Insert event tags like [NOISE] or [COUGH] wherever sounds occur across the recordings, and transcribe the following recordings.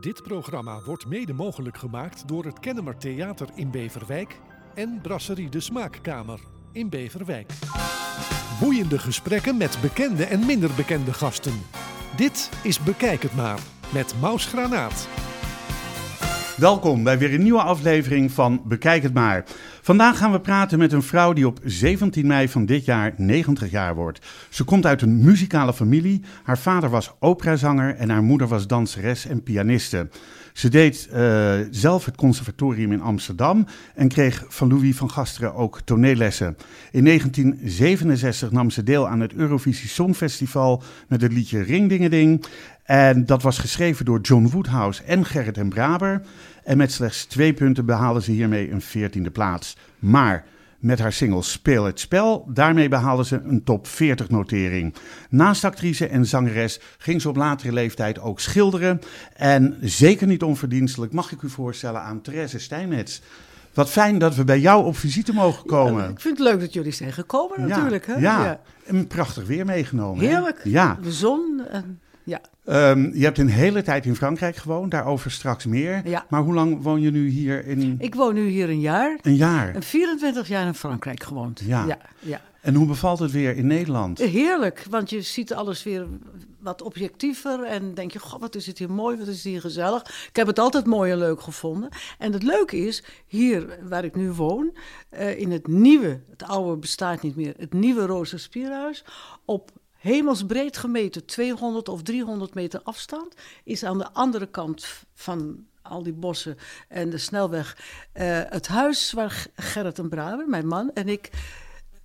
Dit programma wordt mede mogelijk gemaakt door het Kennemer Theater in Beverwijk en Brasserie de Smaakkamer in Beverwijk. Boeiende gesprekken met bekende en minder bekende gasten. Dit is Bekijk het maar met Maus Granaat. Welkom bij weer een nieuwe aflevering van Bekijk het maar. Vandaag gaan we praten met een vrouw die op 17 mei van dit jaar 90 jaar wordt. Ze komt uit een muzikale familie. Haar vader was operazanger en haar moeder was danseres en pianiste. Ze deed uh, zelf het conservatorium in Amsterdam en kreeg van Louis van Gasteren ook toneellessen. In 1967 nam ze deel aan het Eurovisie Songfestival met het liedje Ringdingeding. En dat was geschreven door John Woodhouse en Gerrit en Braber. En met slechts twee punten behaalde ze hiermee een veertiende plaats. Maar met haar single Speel het Spel, daarmee behaalde ze een top 40 notering. Naast actrice en zangeres ging ze op latere leeftijd ook schilderen. En zeker niet onverdienstelijk mag ik u voorstellen aan Therese Steinmetz. Wat fijn dat we bij jou op visite mogen komen. Ja, ik vind het leuk dat jullie zijn gekomen natuurlijk. Ja, hè? ja. ja. en prachtig weer meegenomen. Heerlijk, hè? ja. de zon. En, ja. Um, je hebt een hele tijd in Frankrijk gewoond, daarover straks meer. Ja. Maar hoe lang woon je nu hier in... Ik woon nu hier een jaar. Een jaar? En 24 jaar in Frankrijk gewoond. Ja. ja, ja. En hoe bevalt het weer in Nederland? Heerlijk, want je ziet alles weer wat objectiever en denk je, god, wat is het hier mooi, wat is het hier gezellig. Ik heb het altijd mooi en leuk gevonden. En het leuke is, hier waar ik nu woon, uh, in het nieuwe, het oude bestaat niet meer, het nieuwe Rozenspierhuis, op hemelsbreed gemeten 200 of 300 meter afstand, is aan de andere kant van al die bossen en de snelweg uh, het huis waar Gerrit en Braber, mijn man en ik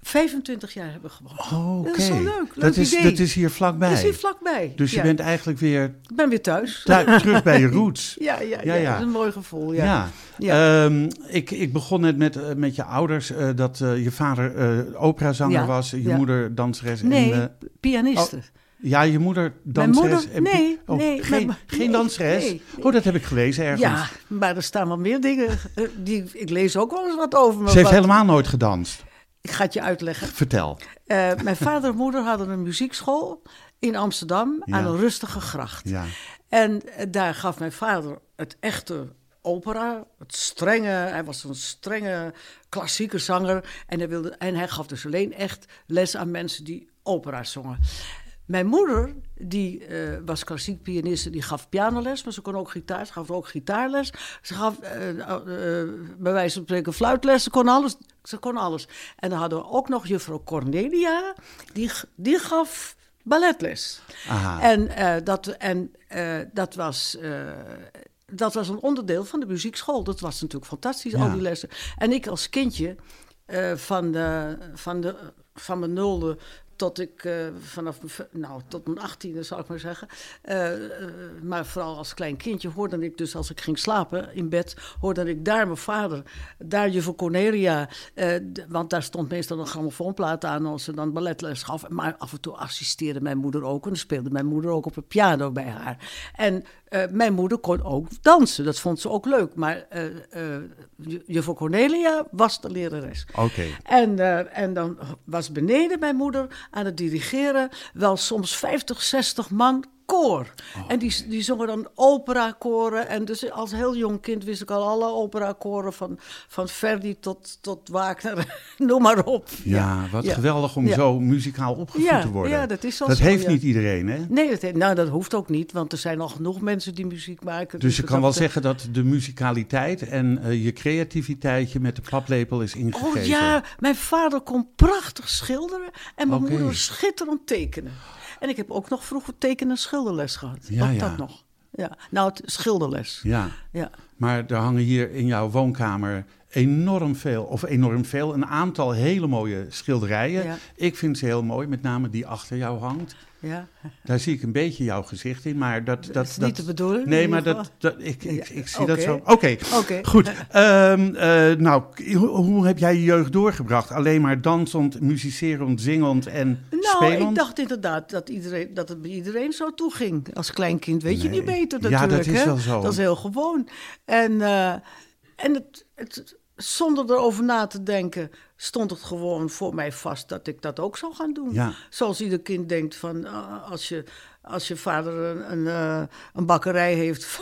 25 jaar hebben gewoond. Oh, oké. Dat is zo leuk. leuk dat, is, idee. dat is hier vlakbij. Dat is hier vlakbij. Dus je bent eigenlijk weer... Ik ben weer thuis. Thuis, terug bij je roots. [LAUGHS] ja, ja, ja, Ja, ja. dat is een mooi gevoel. Ja. Ja. Ehm, ik, ik begon net met, uh, met je ouders uh, dat uh, je vader operazanger Ja, was, je moeder danseres. Nee, en, pianiste. ja, je moeder Mijn danseres. moeder- en pi- nee, oh, nee, geen, mijn- danseres? nee, nee. Oh, dat heb ik gelezen ergens. ja, maar er staan wel meer dingen. eh, Die, ik lees ook wel eens wat over. maar Ze heeft wat- helemaal nooit gedanst. Ik ga het je uitleggen. Vertel. Eh, mijn vader en moeder hadden een muziekschool in Amsterdam Ja. aan een rustige gracht. Ja. En eh, daar gaf mijn vader het echte opera, het strenge. Hij was een strenge klassieke zanger. En hij, wilde, en hij gaf dus alleen echt les aan mensen die opera zongen. Mijn moeder, die eh, was klassiek pianiste, die gaf pianoles, maar ze kon ook gitaar. Ze gaf ook gitaarles. Ze gaf eh, eh, bij wijze van spreken fluitles. Ze kon alles. Ze kon alles. En dan hadden we ook nog juffrouw Cornelia, die, die gaf balletles. Aha. En, dat, en dat was. dat was een onderdeel van de muziekschool. Dat was natuurlijk fantastisch, Ja. al die lessen. En ik als kindje van, de, van, de, van mijn nulde tot ik eh, vanaf nou, tot mijn achttiende, zal ik maar zeggen. Eh, eh, maar vooral als klein kindje hoorde ik dus als ik ging slapen in bed, hoorde ik daar mijn vader, daar juffrouw Cornelia, want daar stond meestal een grammofoonplaat aan als ze dan balletles gaf. Maar af en toe assisteerde mijn moeder ook en speelde mijn moeder ook op een piano bij haar. En eh, mijn moeder kon ook dansen, dat vond ze ook leuk. Maar ju- juffrouw Cornelia was de lerares. Oké. En, en dan was beneden mijn moeder aan het dirigeren wel soms 50, 60 man koor. En die, die zongen dan operakoren. En dus als heel jong kind wist ik al alle operakoren van, van Verdi tot, tot Wagner, [LAUGHS] noem maar op. Ja, wat Ja. geweldig om Ja. zo muzikaal opgevoed Ja, te worden. ja, dat is Dat zo, heeft ja. niet iedereen, hè? Nee, dat, nou, dat hoeft ook niet, want er zijn al genoeg mensen die muziek maken. Dus je wat kan wel zeggen dat de muzikaliteit en eh, je creativiteit je met de paplepel is ingegeven. Oh ja, mijn vader kon prachtig schilderen en mijn Oké. moeder schitterend tekenen. En ik heb ook nog vroeger teken- en schilderles gehad. Ja, Ook ja. dat nog. Ja, nou, het schilderles. Ja, Ja. maar er hangen hier in jouw woonkamer enorm veel, of enorm veel, een aantal hele mooie schilderijen. Ja. Ik vind ze heel mooi, met name die achter jou hangt. Ja, Daar zie ik een beetje jouw gezicht in, maar dat... dat, dat is niet de bedoeling. Nee, maar dat, dat, ik, ik, Ja, ik zie dat zo. Oké, Oké. goed. Ehm, eh, nou, hoe, heb jij je jeugd doorgebracht? Alleen maar dansend, muzicerend, zingend en Nou, spelend? ik dacht inderdaad dat, iedereen, dat het bij iedereen zo toeging. Als kleinkind weet je niet beter Ja, natuurlijk. dat is hè? wel zo. Dat is heel gewoon. En, eh, en het, het, zonder erover na te denken, stond het gewoon voor mij vast dat ik dat ook zou gaan doen. Ja. Zoals ieder kind denkt van, ah, als, je, als je vader een, een, eh, een bakkerij heeft, [LAUGHS]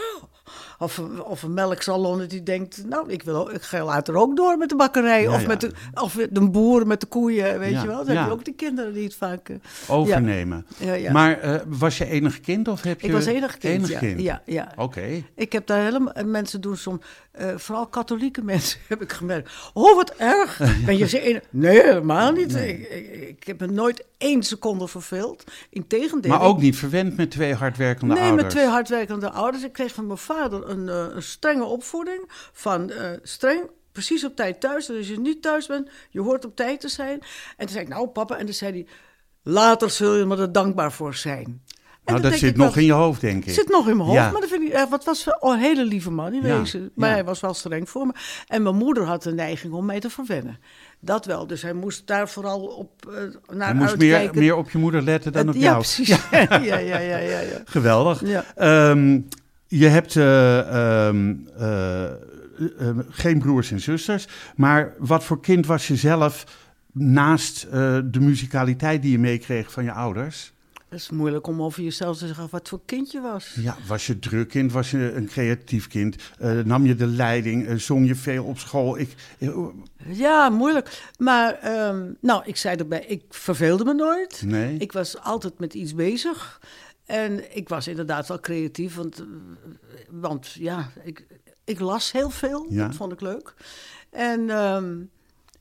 Of, of een melksalon die denkt, nou, ik, wil, ik ga later ook door met de bakkerij. Ja, of, ja. Met de, of de boer met de koeien, weet Ja, je wel. Dan ja. heb je ook die kinderen die het vaak... eh, Overnemen. Maar eh, was je enig kind of heb je... ik was enig kind, Enig ja. kind? ja, ja. Oké. Ik heb daar helemaal... en Mensen doen soms... eh, vooral katholieke [LAUGHS] mensen heb ik gemerkt. Oh, wat erg. [LAUGHS] Ben je ze een... Nee, helemaal niet. Ik, ik, ik heb me nooit één seconde verveeld. Integendeel. Maar ook niet verwend met twee hardwerkende Nee, ouders? met twee hardwerkende ouders. Ik kreeg van mijn vader een, eh, een strenge opvoeding. Van eh, streng, precies op tijd thuis. En als je niet thuis bent, je hoort op tijd te zijn. En toen zei ik, nou papa. En toen zei hij, later zul je me er dankbaar voor zijn. En Nou, dat zit nog in je hoofd, denk ik. zit nog in mijn hoofd, Ja. maar dat vind ik, wat was oh, een hele lieve man Ja, wezen. Maar ja. hij was wel streng voor me. En mijn moeder had de neiging om mij te verwennen. Dat wel, dus hij moest daar vooral op eh, naar Je moest meer, meer op je moeder letten dan op jou. precies. [LAUGHS] Ja, [LAUGHS] ja, ja, ja, ja, ja. Geweldig. Ja. Ehm, je hebt eh, ehm, eh, eh, geen broers en zusters. Maar wat voor kind was je zelf naast eh, de muzikaliteit die je meekreeg van je ouders? Het is moeilijk om over jezelf te zeggen wat voor kind je was. Ja, was je druk kind? Was je een creatief kind? Nam je de leiding? Zong je veel op school? Ik, eh, Ja, moeilijk. Maar, ehm, nou, ik zei erbij, ik verveelde me nooit. nee? Ik was altijd met iets bezig. En ik was inderdaad wel creatief, want, eh, want ja, ik, ik las heel veel. Ja. Dat vond ik leuk. En, ehm,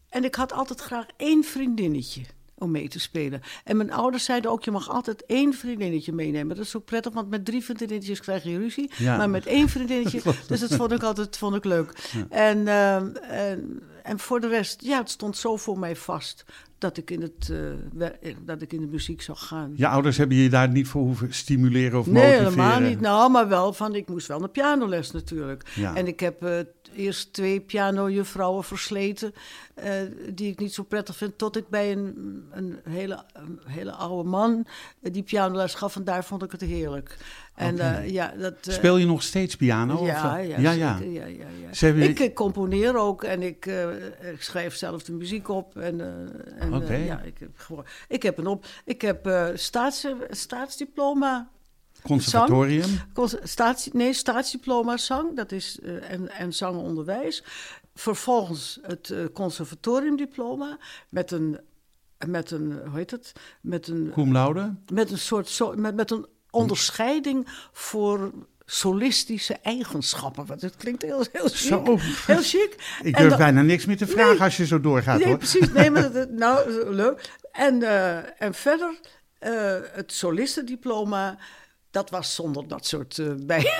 en ik had altijd graag één vriendinnetje om mee te spelen. En mijn ouders zeiden ook, je mag altijd één vriendinnetje meenemen. Dat is ook prettig, want met drie vriendinnetjes krijg je ruzie. Ja. Maar met één vriendinnetje, [LAUGHS] dus dat vond ik altijd vond ik leuk. En, ehm, en, en voor de rest, ja, het stond zo voor mij vast dat ik in, het, eh, wer- dat ik in de muziek zou gaan. Je ouders hebben je daar niet voor hoeven stimuleren of Nee, motiveren? helemaal niet. Nou, maar wel van, ik moest wel naar pianoles natuurlijk. Ja. En ik heb eh, eerst twee pianojuffrouwen versleten, eh, die ik niet zo prettig vind, tot ik bij een, een, hele, een hele oude man eh, die pianoles gaf. En daar vond ik het heerlijk. En eh, ja, dat... eh, Speel je nog steeds piano? of, ja, eh, ja, ja, ja. ja, Ik componeer ook en ik, ik schrijf zelf de muziek op. En, en, Oké. ja, ik, heb gewoon, ik heb een op. Ik heb staats, staatsdiploma. Conservatorium? cons- Staats, nee, staatsdiploma zang. Dat is en, en zangonderwijs. Vervolgens het conservatoriumdiploma met een, met een, hoe heet het? Met een, Cum laude? met een soort, so- met, met een onderscheiding voor solistische eigenschappen. Want het klinkt heel, heel chic. Zo. Heel chic. Ik durf dan- bijna niks meer te vragen Nee. als je zo doorgaat, Nee, hoor. precies. Nee, maar dat, [LAUGHS] nou, leuk. En, eh, en verder, eh, het solistendiploma, dat was zonder dat soort eh, [LAUGHS] bij,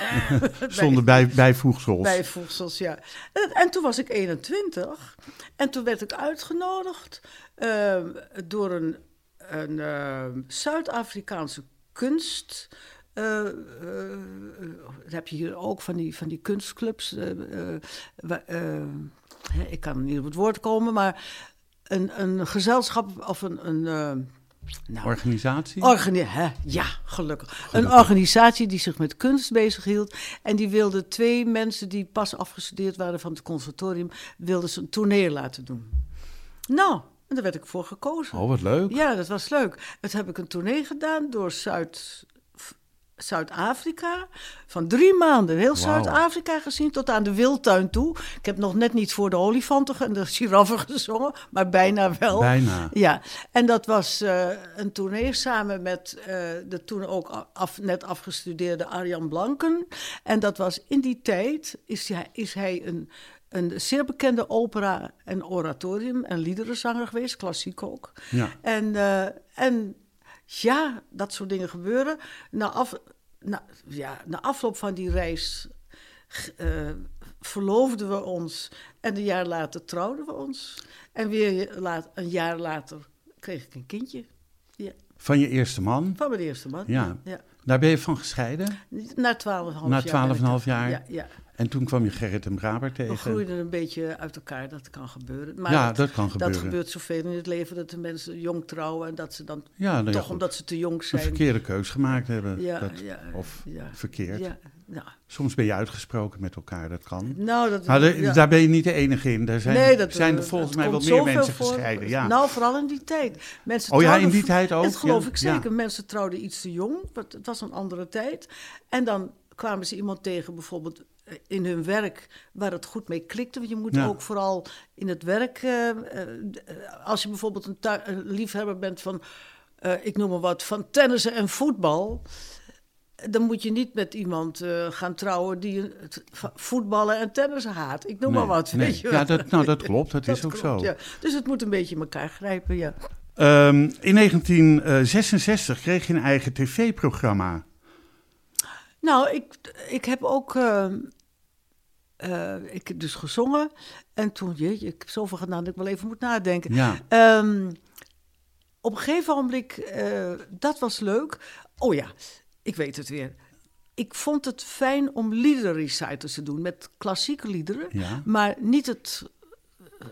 Zonder bij, bijvoegsels. bijvoegsels, ja. En, en toen was ik 21 en toen werd ik uitgenodigd door een, een Zuid-Afrikaanse kunst. dat heb je hier ook van die, van die kunstclubs. ik kan niet op het woord komen, maar een, een gezelschap of een. een nou, Organisatie? Organi hè? Ja, gelukkig. Een organisatie die zich met kunst bezighield. En die wilde twee mensen die pas afgestudeerd waren van het conservatorium... wilden ze een tournee laten doen. Nou, en daar werd ik voor gekozen. Oh, wat leuk. Ja, dat was leuk. Het heb ik een tournee gedaan door Zuid... Zuid-Afrika. Van drie maanden. Heel Zuid-Afrika gezien tot aan de wildtuin toe. Ik heb nog net niet voor de olifanten en de giraffen [LAUGHS] gezongen, maar bijna wel. Bijna. Ja, en dat was eh, een tournee samen met eh, de toen ook af, net afgestudeerde Arjan Blanken. En dat was in die tijd, is hij, is hij een, een zeer bekende opera- en oratorium- en liederenzanger geweest, klassiek ook. Ja. En, eh, en ja, dat soort dingen gebeuren. Na, af, na, ja, na afloop van die reis eh, verloofden we ons. En een jaar later trouwden we ons. En weer laat, een jaar later kreeg ik een kindje. Ja, Van je eerste man. van mijn eerste man. Ja. ja. Daar ben je van gescheiden. Na 12,5 jaar. Na ik 12,5 er. jaar. Ja, ja. En toen kwam je Gerrit en Braber We tegen. groeiden een beetje uit elkaar, dat kan gebeuren. Maar ja, dat, dat kan gebeuren. dat gebeurt zoveel in het leven, dat de mensen jong trouwen en dat ze dan Ja, nou ja, toch goed. omdat ze te jong Een zijn. verkeerde keus gemaakt hebben. Ja, dat, ja, of ja. verkeerd. Ja, nou, Soms ben je uitgesproken met elkaar, dat kan. nou, dat, Maar de- ja. daar ben je niet de enige in. Daar zijn, nee, dat, zijn er volgens mij wel meer mensen voor. gescheiden. Ja. Nou, vooral in die tijd. Mensen Oh ja, in die tijd ook? Dat geloof ik zeker. Mensen trouwden iets te jong. Het was een andere tijd. En dan kwamen ze iemand tegen, bijvoorbeeld in hun werk, waar het goed mee klikte. Want je moet Ja. ook vooral in het werk, eh, eh, als je bijvoorbeeld een, liefhebber bent van, eh, ik noem maar wat, van tennissen en voetbal. Dan moet je niet met iemand eh, gaan trouwen die het voetballen en tennissen haat. Ik noem maar wat. nee. Weet je Ja, dat, nou, dat klopt. [LAUGHS] Dat, is ook klopt, zo. ja. Dus het moet een beetje in elkaar grijpen, ja. Ehm, in 1966 kreeg je een eigen tv-programma. Nou, ik, ik heb ook. eh, eh, ik heb dus gezongen. En toen, jeetje, ik heb zoveel gedaan dat ik wel even moet nadenken. Ja. Ehm, op een gegeven moment, eh, dat was leuk. Oh ja, ik weet het weer. Ik vond het fijn om liederenrecitals te doen met klassieke liederen. Ja. Maar niet het,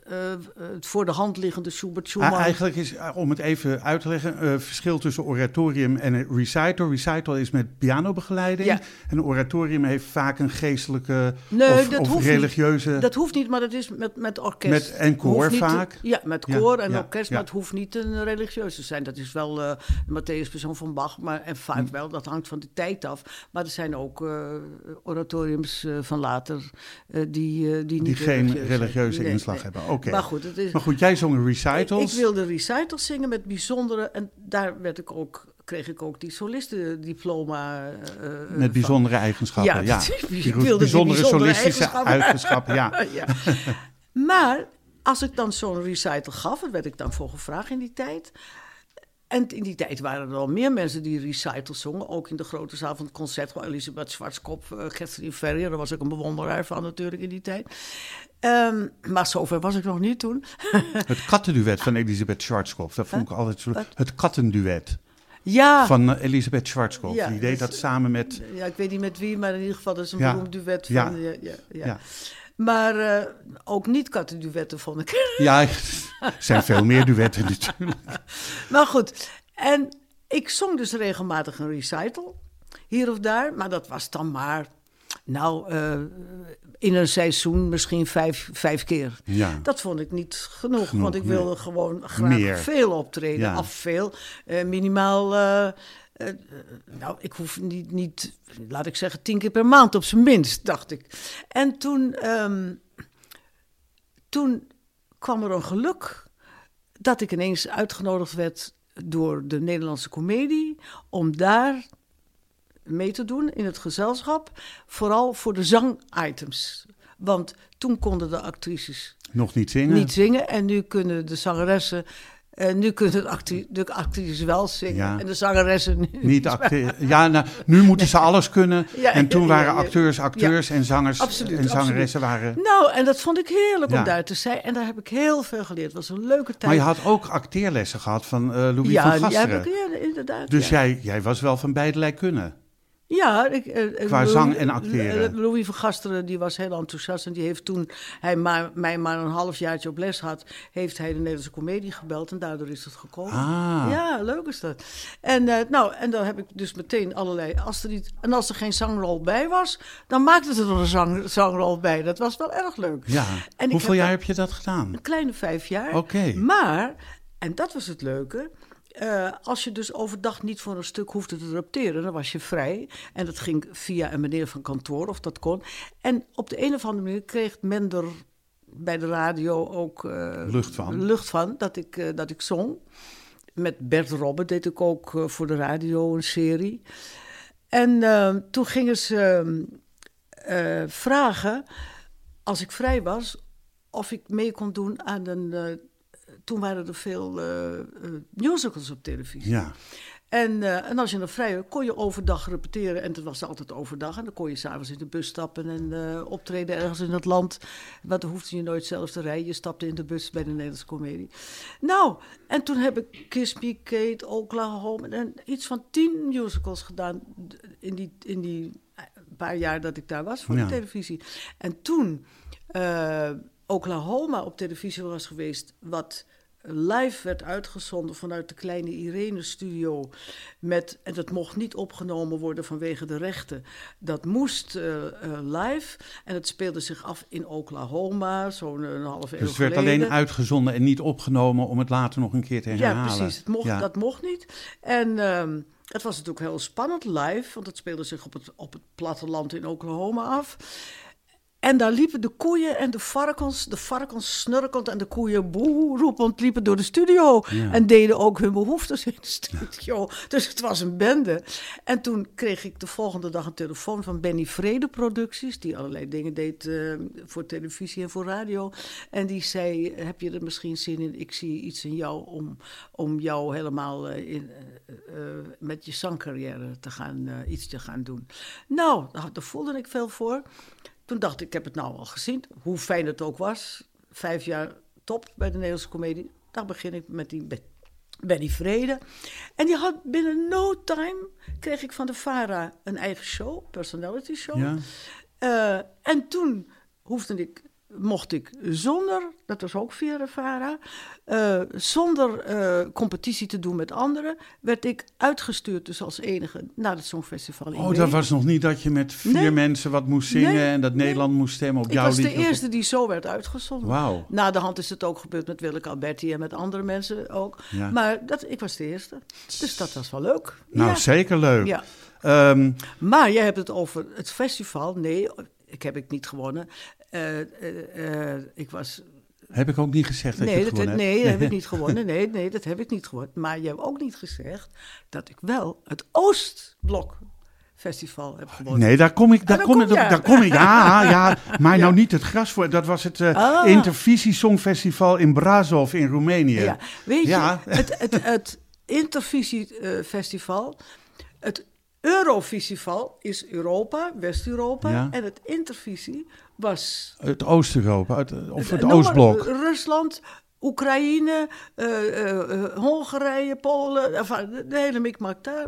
eh, eh, het voor de hand liggende Schubert Ah, Schumann. eigenlijk is, eh, om het even uit te leggen, eh verschil tussen oratorium en recital. Recital is met pianobegeleiding. Ja. En een oratorium heeft vaak een geestelijke Nee, of, dat of hoeft niet. religieuze... Dat hoeft niet, maar dat is met, met orkest. Met- en koor niet te- vaak. ja, met Ja, koor en ja, orkest, maar het hoeft niet een religieus te zijn. Dat is wel eh de Matthäus persoon van Bach, maar, en vaak Hm. wel, dat hangt van de tijd af. Maar er zijn ook eh, oratoriums eh, van later eh, die, eh, die niet geen religieus zijn. religieuze inslag nee. hebben. Oké. Maar goed, het is... Maar goed, jij zong Ik, recitals. ik wilde recitals zingen met bijzondere... En daar werd ik ook, kreeg ik ook die solistendiploma eh, eh, met van. bijzondere eigenschappen. Ja, Ja, [LAUGHS] precies. Ik wilde bijzondere bijzondere solistische eigenschappen. eigenschappen. Ja. [LAUGHS] ja. Maar als ik dan zo'n recital gaf, daar werd ik dan voor gevraagd in die tijd. En in die tijd waren er al meer mensen die recitals zongen. Ook in de grote zaal van het concert. Elisabeth Schwarzkop, uh, Gertrude Ferrier. Daar was ik een bewonderaar van natuurlijk in die tijd. Ehm, maar zover was ik nog niet toen. [LAUGHS] Het kattenduet van Elisabeth Schwarzkopf. Dat vond ik altijd zo. Wat? Het kattenduet Ja, van eh, Elisabeth Schwarzkopf. Ja, Die deed dat dat samen met. ja, ik weet niet met wie, maar in ieder geval dat is een Ja. beroemd duet van... Ja, ja, Ja. Maar eh, ook niet kattenduetten vond ik. [LAUGHS] Ja, er zijn veel meer duetten natuurlijk. [LAUGHS] Maar goed, en ik zong dus regelmatig een recital, hier of daar. Maar dat was dan maar, nou, eh, in een seizoen misschien vijf, vijf keer. Ja. Dat vond ik niet genoeg, Genoeg, want ik nee. wilde gewoon graag Meer. veel optreden. Ja. Af veel, eh, minimaal... eh, eh, nou, ik hoef niet, niet, laat ik zeggen, tien keer per maand op zijn minst, dacht ik. En toen, ehm, toen kwam er een geluk dat ik ineens uitgenodigd werd door de Nederlandse Comedie om daar mee te doen in het gezelschap, vooral voor de zangitems. Want toen konden de actrices Nog niet zingen. niet zingen en nu kunnen de zangeressen, eh, nu kunnen de, acti- de actrices wel zingen Ja. en de zangeressen nu Niet acte- ja, nou, nu moeten ze alles kunnen. [LAUGHS] Ja, en toen waren acteurs acteurs en zangers Absoluut, en zangeressen waren... Nou, en dat vond ik heerlijk om daar te zijn. En daar heb ik heel veel geleerd. Het was een leuke tijd. Maar je had ook acteerlessen gehad van eh, Louis ja, van Gasteren. ja, inderdaad. Dus jij, jij was wel van beide kunnen. Ja, ik, eh, Qua Louis- zang en acteren. eh, Louis van Gasteren die was heel enthousiast. En die heeft toen hij maar, mij maar een halfjaartje op les had... heeft hij de Nederlandse Comedie gebeld. En daardoor is het gekomen. Ah. Ja, leuk is dat. En, eh, nou, en dan heb ik dus meteen allerlei... Als er niet, en als er geen zangrol bij was... dan maakte ze er een zang, zangrol bij. Dat was wel erg leuk. Ja. En Hoeveel heb jaar heb je dat gedaan? Een kleine vijf jaar. Oké. Maar, en dat was het leuke... eh, als je dus overdag niet voor een stuk hoefde te repeteren, dan was je vrij. En dat ging via een meneer van kantoor, of dat kon. En op de een of andere manier kreeg men er bij de radio ook eh, Lucht van. lucht van dat, ik, eh, dat ik zong. Met Bert Robben deed ik ook voor de radio een serie. En toen gingen ze vragen, als ik vrij was, of ik mee kon doen aan een. Toen waren er veel eh, eh, musicals op televisie. Ja. En, eh, en als je dan vrij kon je overdag repeteren. En het was altijd overdag. En dan kon je s'avonds in de bus stappen en optreden ergens in het land. Want dan hoefde je nooit zelf te rijden. Je stapte in de bus bij de Nederlandse Comedie. Nou, en toen heb ik Kiss Me Kate, Oklahoma... en iets van tien musicals gedaan in die, in die paar jaar dat ik daar was voor Ja. de televisie. En toen Oklahoma op televisie was geweest... wat live werd uitgezonden vanuit de kleine Irene-studio. Met, en dat mocht niet opgenomen worden vanwege de rechten. Dat moest eh, eh, live. En het speelde zich af in Oklahoma, zo'n een half eeuw Dus het werd geleden. alleen uitgezonden en niet opgenomen om het later nog een keer te herhalen. Ja, precies. Het mocht, Ja. Dat mocht niet. En, ehm, Het was natuurlijk heel spannend live, want het speelde zich op het, op het platteland in Oklahoma af. En daar liepen de koeien en de varkens, de varkens snurkend en de koeien boe roepend, liepen door de studio. Ja. En deden ook hun behoeftes in de studio. Dus het was een bende. En toen kreeg ik de volgende dag een telefoon van Benny Vrede Producties, die allerlei dingen deed eh, voor televisie en voor radio. En die zei, heb je er misschien zin in? Ik zie iets in jou om, om jou helemaal eh, in, eh, met je zangcarrière te gaan, iets te gaan doen. Nou, daar voelde ik veel voor. Toen dacht ik, ik heb het nou al gezien, hoe fijn het ook was. Vijf jaar top bij de Nederlandse Comedie. Daar begin ik met die Be- Benny Vrede. En die had binnen no time, kreeg ik van de VARA een eigen show, personality show. Ja. Eh, en toen hoefde ik, mocht ik zonder, dat was ook via de VARA, eh, zonder eh, competitie te doen met anderen, werd ik uitgestuurd dus als enige naar het Songfestival in Oh, dat was nog niet dat je met vier Nee. mensen wat moest zingen Nee, en dat nee. Nederland moest stemmen op Ik jouw was de liedje. eerste die zo werd uitgezonden. Wauw. Na de hand is het ook gebeurd met Willeke Alberti en met andere mensen ook. Ja. Maar dat, ik was de eerste. Dus dat was wel leuk. Nou, ja. zeker leuk. Ja. Ehm, Maar jij hebt het over het festival. Nee, ik heb ik niet gewonnen. Eh, eh, eh, ik was. heb ik ook niet gezegd dat je Nee, het dat, nee, dat heb ik [LAUGHS] niet gewonnen. Nee, nee, dat heb ik niet gewonnen. Maar je hebt ook niet gezegd dat ik wel het Oostblok Festival heb gewonnen. Nee, daar kom ik, daar daar kom, kom ik, je. daar kom ik. Ja, [LAUGHS] ja, maar Ja. nou niet het gras voor. Dat was het eh Ah. Intervisie Songfestival in Brasov in Roemenië. Ja, weet Ja. je, het, het, het Intervisie-festival, het Eurofestival is Europa, West-Europa. En het Intervisie was... Het Oost-Europa, het- of het noem maar, Oostblok. Rusland, Oekraïne, eh, eh, eh, Hongarije, Polen, enfin, de, hele mikmak daar.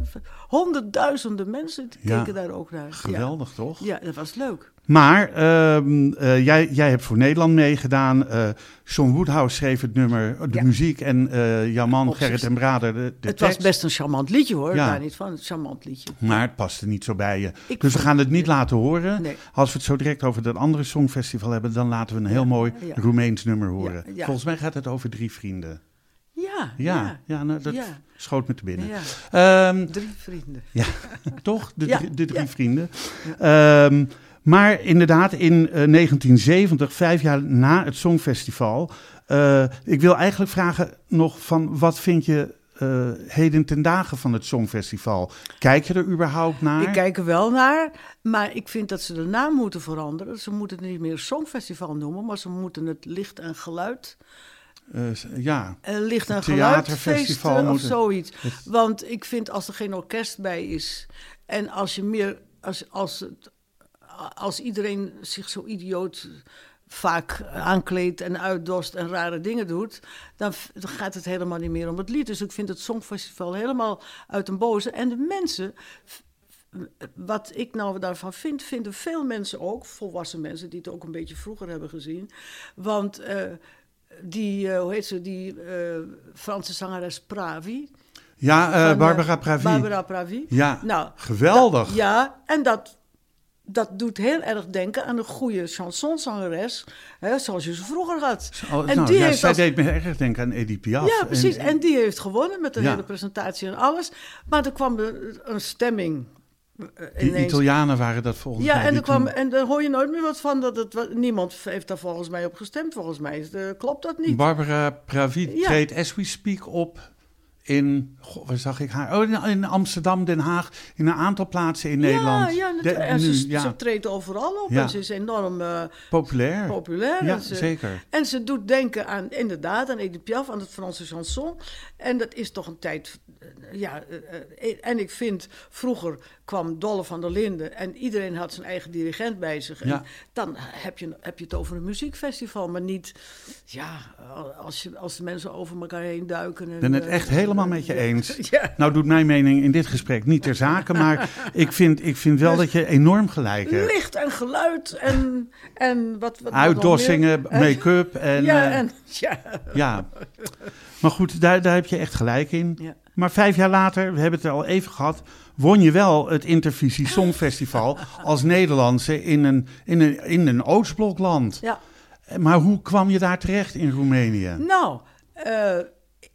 Honderdduizenden mensen Ja. keken daar ook naar. Geweldig, toch? Ja, dat was leuk. Maar ehm, eh, jij, jij hebt voor Nederland meegedaan. Eh John Woodhouse schreef het nummer, de Ja. muziek. En eh jouw man Gerrit en Brader de, de het tekst. was best een charmant liedje hoor, Ja. daar niet van. Een charmant liedje. Maar het paste niet zo bij je. Ik dus we gaan het niet laten horen. Nee. Als we het zo direct over dat andere songfestival hebben, dan laten we een heel mooi ja. Roemeens nummer horen. Ja, ja. Volgens mij gaat het over drie vrienden. Ja, Ja, ja. ja, nou, dat Ja. schoot me te binnen. ja. Ehm, Drie vrienden. ja, [LAUGHS] toch? De, Ja, drie, de drie ja. vrienden. Ehm, maar inderdaad, in eh, 1970, vijf jaar na het Songfestival. eh, ik wil eigenlijk vragen nog van wat vind je eh, heden ten dagen van het Songfestival? Kijk je er überhaupt naar? Ik kijk er wel naar, maar ik vind dat ze de naam moeten veranderen. Ze moeten het niet meer Songfestival noemen, maar ze moeten het licht en geluid, Eh, ja, eh, licht en Theaterfestival eh, of zoiets. Want ik vind als er geen orkest bij is en als je meer, als, als, het, als iedereen zich zo idioot vaak aankleedt en uitdost en rare dingen doet, dan, gaat het helemaal niet meer om het lied. Dus ik vind het Songfestival helemaal uit een boze. En de mensen, wat ik nou daarvan vind, vinden veel mensen ook, volwassen mensen die het ook een beetje vroeger hebben gezien. Want eh, die, eh, hoe heet ze, die eh, Franse zangeres Pravi. ja van, Barbara Pravi. Barbara Pravi. Ja, Nou, geweldig. ja, en dat, dat doet heel erg denken aan een goede chansonzangeres, hè, zoals je ze vroeger had. Oh, en nou, die ja, heeft zij als- deed me erg denken aan Edith Piaf. ja, precies. En, die heeft gewonnen met de Ja. hele presentatie en alles. Maar er kwam een stemming eh, die ineens. Italianen waren dat volgens mij. Ja, en, er kwam, en daar hoor je nooit meer wat van. Dat het, niemand heeft daar volgens mij op gestemd. Volgens mij is klopt dat niet. Barbara Pravi Ja. treedt as we speak op in, goh, waar zag ik haar? Oh, in, Amsterdam, Den Haag, in een aantal plaatsen in Nederland. Ja, ja, De- en nu, ze, ja, ze treedt overal op. Ja. En ze is enorm eh, populair. populair. Ja, En ze- zeker. En ze doet denken aan, inderdaad, aan Edith Piaf, aan het Franse chanson. En dat is toch een tijd, eh, ja, eh, en ik vind, vroeger kwam Dolle van der Linden en iedereen had zijn eigen dirigent bij zich. En dan heb je, heb je het over een muziekfestival, maar niet, ja, als, je, als de mensen over elkaar heen duiken. En, ben het echt helemaal met je eens. [LAUGHS] Ja. Nou doet mijn mening in dit gesprek niet ter zake, maar ik vind, ik vind wel dat je enorm gelijk hebt. Licht en geluid en, en wat, wat, Uitdossingen, make-up en... ja, eh, en, ja. Ja, maar goed, daar, daar heb je echt gelijk in. Ja. Maar vijf jaar later, we hebben het er al even gehad, won je wel het Intervisie Songfestival [LAUGHS] als Nederlandse in een, in een, in een Oostblokland. ja. Maar hoe kwam je daar terecht in Roemenië? Nou, eh,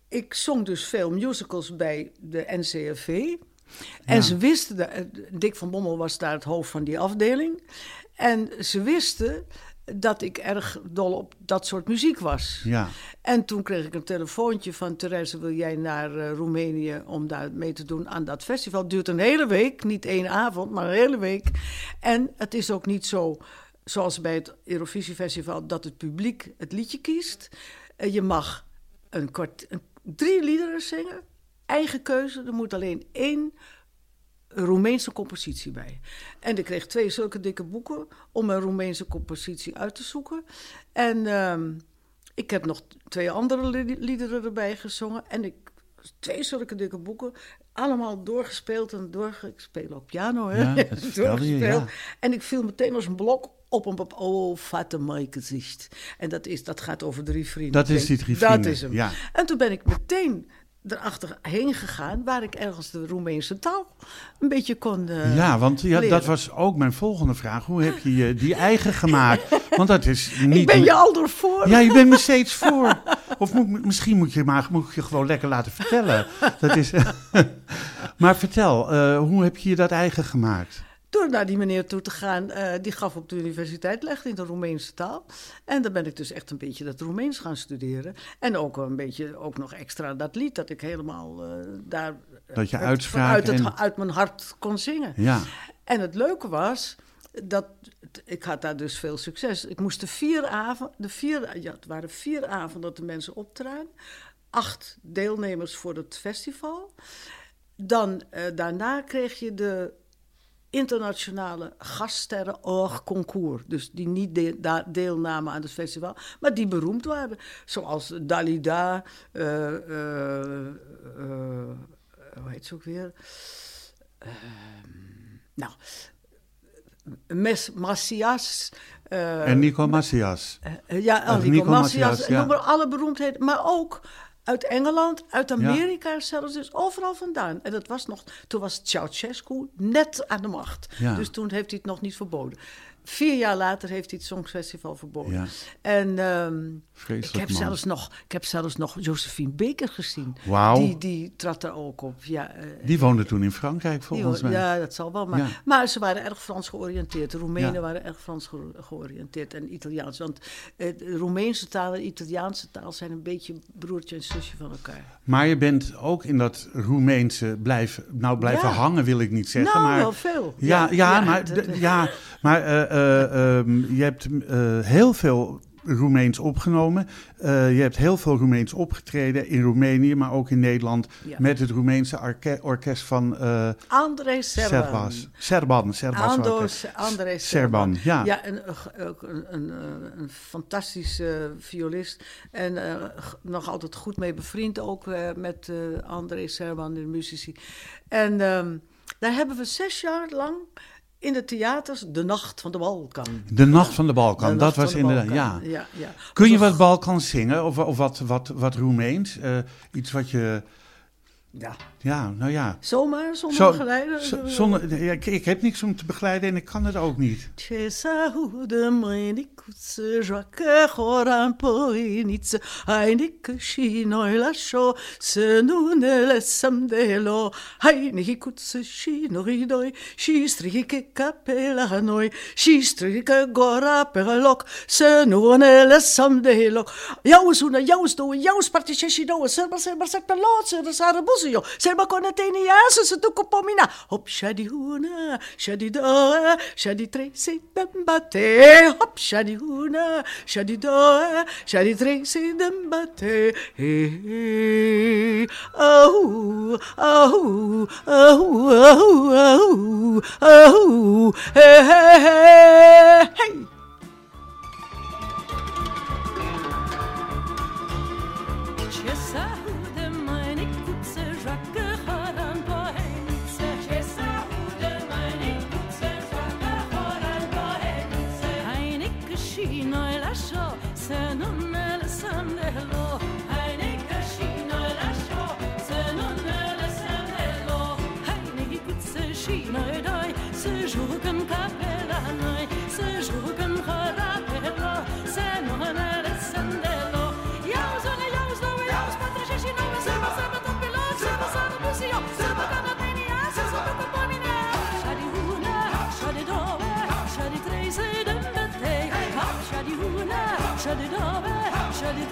ik zong dus veel musicals bij de NCRV. En Ja. ze wisten, de, eh, Dick van Bommel was daar het hoofd van die afdeling. En ze wisten dat ik erg dol op dat soort muziek was. Ja. En toen kreeg ik een telefoontje van Therese, wil jij naar eh, Roemenië om daar mee te doen aan dat festival? Het duurt een hele week, niet één avond, maar een hele week. En het is ook niet zo, zoals bij het Eurovisie Festival, dat het publiek het liedje kiest. Eh, je mag een kort, een, drie liederen zingen, eigen keuze. Er moet alleen één Roemeense compositie bij. En ik kreeg twee zulke dikke boeken om een Roemeense compositie uit te zoeken. En ehm, ik heb nog twee andere li- liederen erbij gezongen. En ik, twee zulke dikke boeken, allemaal doorgespeeld en doorgespeeld op piano. Hè? Ja, dat [LAUGHS] je, ja. En ik viel meteen als een blok op een bep- Oh, mijn gezicht. En dat, is, dat gaat over drie vrienden. Dat is die drie Dat vrienden, is hem. ja. En toen ben ik meteen erachter heen gegaan... waar ik ergens de Roemeense taal een beetje kon eh, Ja, want ja, leren. dat was ook mijn volgende vraag. Hoe heb je je die eigen gemaakt? [LAUGHS] Want dat is niet... Ik ben je al ervoor. Ja, je bent me steeds voor. Of moet, misschien moet je maar moet ik je gewoon lekker laten vertellen. Dat is... [LAUGHS] maar vertel, eh, hoe heb je je dat eigen gemaakt? Door naar die meneer toe te gaan, eh, die gaf op de universiteit les in de Roemeense taal. En dan ben ik dus echt een beetje dat Roemeens gaan studeren. En ook een beetje, ook nog extra dat lied dat ik helemaal eh, daar... eh, Dat je uit- uitspraak en- uit mijn hart kon zingen. Ja, En het leuke was dat ik had daar dus veel succes. Ik moest de vier avonden, de vier, ja, het waren vier avonden dat de mensen optraden. Acht deelnemers voor het festival. Dan daarna kreeg je de internationale gaststerren hors concours. Dus die niet de- da- deelnamen aan het festival, maar die beroemd waren. Zoals Dalida, eh, eh, eh, hoe heet ze ook weer? Ehm, nou, Mes, Macias. en Nico Macias. ja, Nico Macias, Macias, ja. noem maar alle beroemdheden. Maar ook uit Engeland, uit Amerika zelfs, dus overal vandaan. En dat was nog, toen was Ceausescu net aan de macht. Ja. Dus toen heeft hij het nog niet verboden. Vier jaar later heeft hij het Songfestival verboden. Ja. En ehm, ik, heb man. zelfs nog, ik heb zelfs nog Josephine Baker gezien. Die, die trad er ook op. Ja, eh, Die woonde toen in Frankrijk, volgens mij. Ja, dat zal wel. Maar, Ja. maar ze waren erg Frans georiënteerd. De Roemenen Ja. waren erg Frans ge- georiënteerd en Italiaans. Want eh, de Roemeense taal en Italiaanse taal zijn een beetje broertje en zusje van elkaar. Maar je bent ook in dat Roemeense blijven, nou blijven hangen wil ik niet zeggen. nou, maar, wel veel. Ja, ja, maar, ja, maar eh, ehm, je hebt eh, heel veel Roemeens opgenomen. Eh, je hebt heel veel Roemeens opgetreden in Roemenië, maar ook in Nederland. Ja. Met het Roemeense orke- orkest van eh André Serban. Serbas. Serban. Serbas Ando, orkest. André Serban, ja. Ja, een, een, een, een, fantastische violist. En nog altijd goed mee bevriend ook met André Serban, de muzici. En ehm, daar hebben we zes jaar lang in de theaters De Nacht van de Balkan. De Nacht van de Balkan, De dat was inderdaad, ja. Balkan. ja, ja. Kun je wat Balkans zingen of, of wat, wat, wat Roemeens? Eh, iets wat je, Ja. ja, nou ja. Zomaar, zonder Zo- begeleiden? Z- Zonder, ja, ik, ik heb niks om te begeleiden en ik kan het ook niet. ですよ。狭こな手にやすすとこぽみな。ホップシャディフーナー、シャディドア、シャディトレイセイダンバテ。ホップシャディフーナー、シャディドア、シャディトレイセイダンバテ。へへ、あほ、あほ、あほ、あほ、あほ、あほ、へへへ、へい。Yes, sir. Shall you?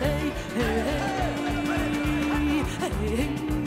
Hey, hey, hey, hey.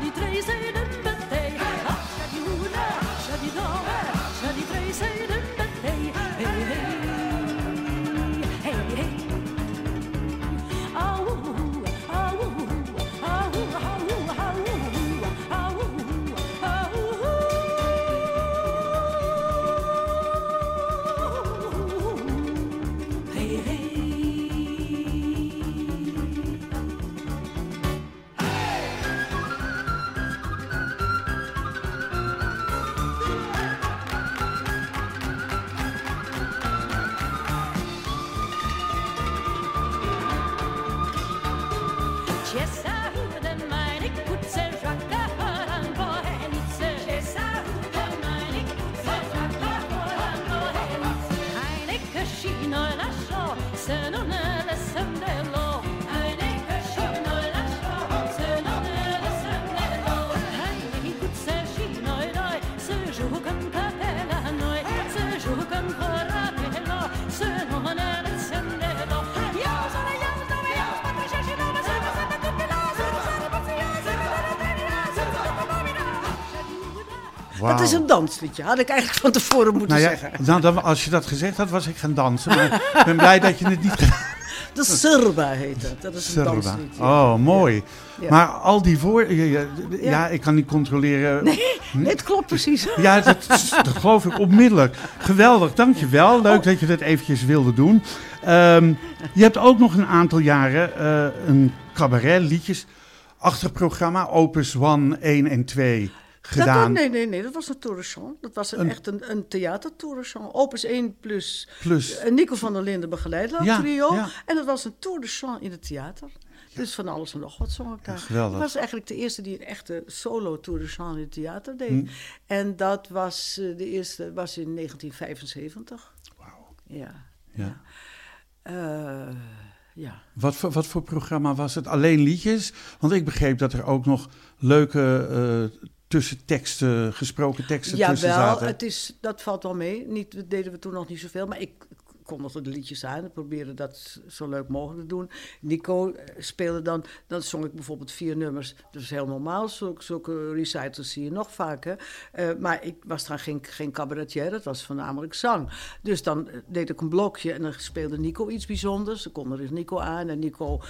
die Tresen yes, sir. Wauw. Dat is een dansliedje, had ik eigenlijk van tevoren moeten Nou ja, zeggen. nou, dan, als je dat gezegd had, was ik gaan dansen. Maar ik ben blij dat je het niet gedaan [LAUGHS] De Surba heet het. Dat is een Serba. dansliedje. Oh, mooi. Ja. Maar al die voor... Ja, ik kan niet controleren. Nee, het klopt precies. [LAUGHS] Ja, dat, dat geloof ik onmiddellijk. Geweldig, dankjewel. Leuk dat je dat eventjes wilde doen. Ehm, je hebt ook nog een aantal jaren eh, een cabaret liedjes achtig programma Opus 1, 1 en 2 Dat, gedaan. nee, nee, nee, dat was een tourchant. Dat was een, Een- echt een, een theatertourchant. Opus 1 plus Plus, eh, Nico van der Linden begeleid dat Ja, trio. ja. En dat was een tour de chant in het theater. Dus van alles en nog wat zong ik daar. geweldig. Ik was eigenlijk de eerste die een echte solo tour de chant in het theater deed. Hm. En dat was eh, de eerste was in 1975. Wauw. Ja. Ja. Eh, ja. Wat, voor, wat voor programma was het? Alleen liedjes? Want ik begreep dat er ook nog leuke eh, tussenteksten, gesproken teksten tussen Jawel, zaten. het is, dat valt wel mee. Niet, dat deden we toen nog niet zoveel, maar ik kondigde de liedjes aan en probeerde dat zo leuk mogelijk te doen. Nico eh, speelde dan, dan zong ik bijvoorbeeld vier nummers. Dat is heel normaal, zulke, zulke recitals zie je nog vaker. Eh, maar ik was dan geen, geen cabaretier, dat was voornamelijk zang. Dus dan eh, deed ik een blokje en dan speelde Nico iets bijzonders. Dan kon er dus Nico aan en Nico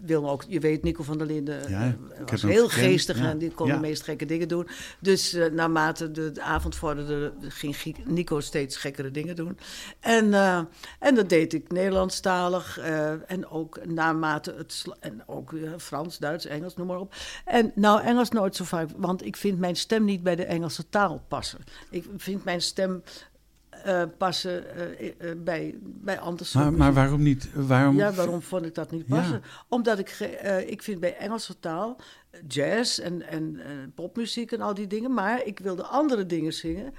wil ook, je weet, Nico van der Linden Ja, eh, was heel geestig en die kon de meest gekke dingen doen. Dus eh, naarmate de, de avond vorderde, ging Nico steeds gekkere dingen doen. En, eh, en dat deed ik Nederlandstalig en ook naarmate het... En ook Frans, Duits, Engels, noem maar op. En nou, Engels nooit zo vaak, want ik vind mijn stem niet bij de Engelse taal passen. Ik vind mijn stem eh, passen eh, eh, bij, bij andere maar, maar waarom niet? Waarom? Ja, waarom vond ik dat niet Ja. passen? Omdat ik, ik vind bij Engelse taal jazz en, en popmuziek en al die dingen, maar ik wilde andere dingen zingen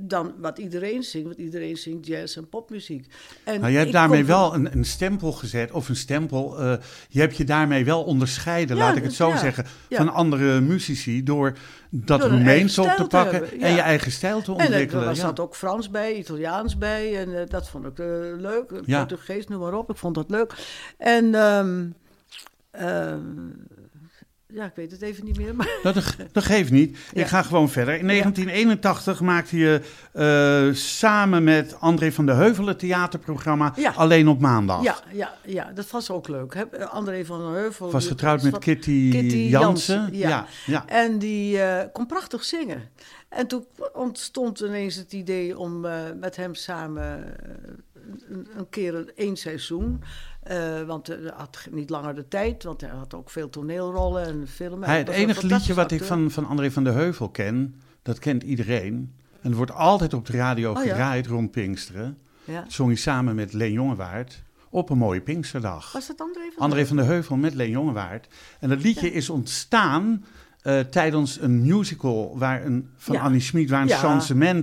dan wat iedereen zingt. Want iedereen zingt jazz en popmuziek. En Nou, je hebt daarmee kom wel een, een stempel gezet, of een stempel. eh, je hebt je daarmee wel onderscheiden, Ja, laat ik het zo ja, zeggen, ja. van andere muzici. Door dat Door een Roemeens eigen op te pakken hebben, en je eigen stijl te En er ontwikkelen. was ja. zat ook Frans bij, Italiaans bij. En eh, dat vond ik eh, leuk. Ja. Portugees, noem maar op. Ik vond dat leuk. En, ehm, ehm, ja, ik weet het even niet meer. Maar, Dat, dat geeft niet. Ja. Ik ga gewoon verder. In 1981 maakte je eh, samen met André van de Heuvel het theaterprogramma Ja. Alleen op maandag. ja, ja, ja, dat was ook leuk. Hè? André van den Heuvel. Was getrouwd met Kitty, Kitty Jansen. Jansen, ja. ja. ja. En die eh, kon prachtig zingen. En toen ontstond ineens het idee om eh, met hem samen een, een keer een, één seizoen. Eh, want hij had niet langer de tijd, want hij had ook veel toneelrollen en filmen. Hij, het enige liedje wat ik van, van André van de Heuvel ken, dat kent iedereen. En het wordt altijd op de radio Oh ja? gedraaid rond Pinksteren. Ja. Dat zong hij samen met Leen Jongewaard op een mooie Pinksterdag. Was dat André van André van de Heuvel met Leen Jongewaard. En dat liedje is ontstaan eh, tijdens een musical waar een, van Ja. Annie Schmid, waar een Ja.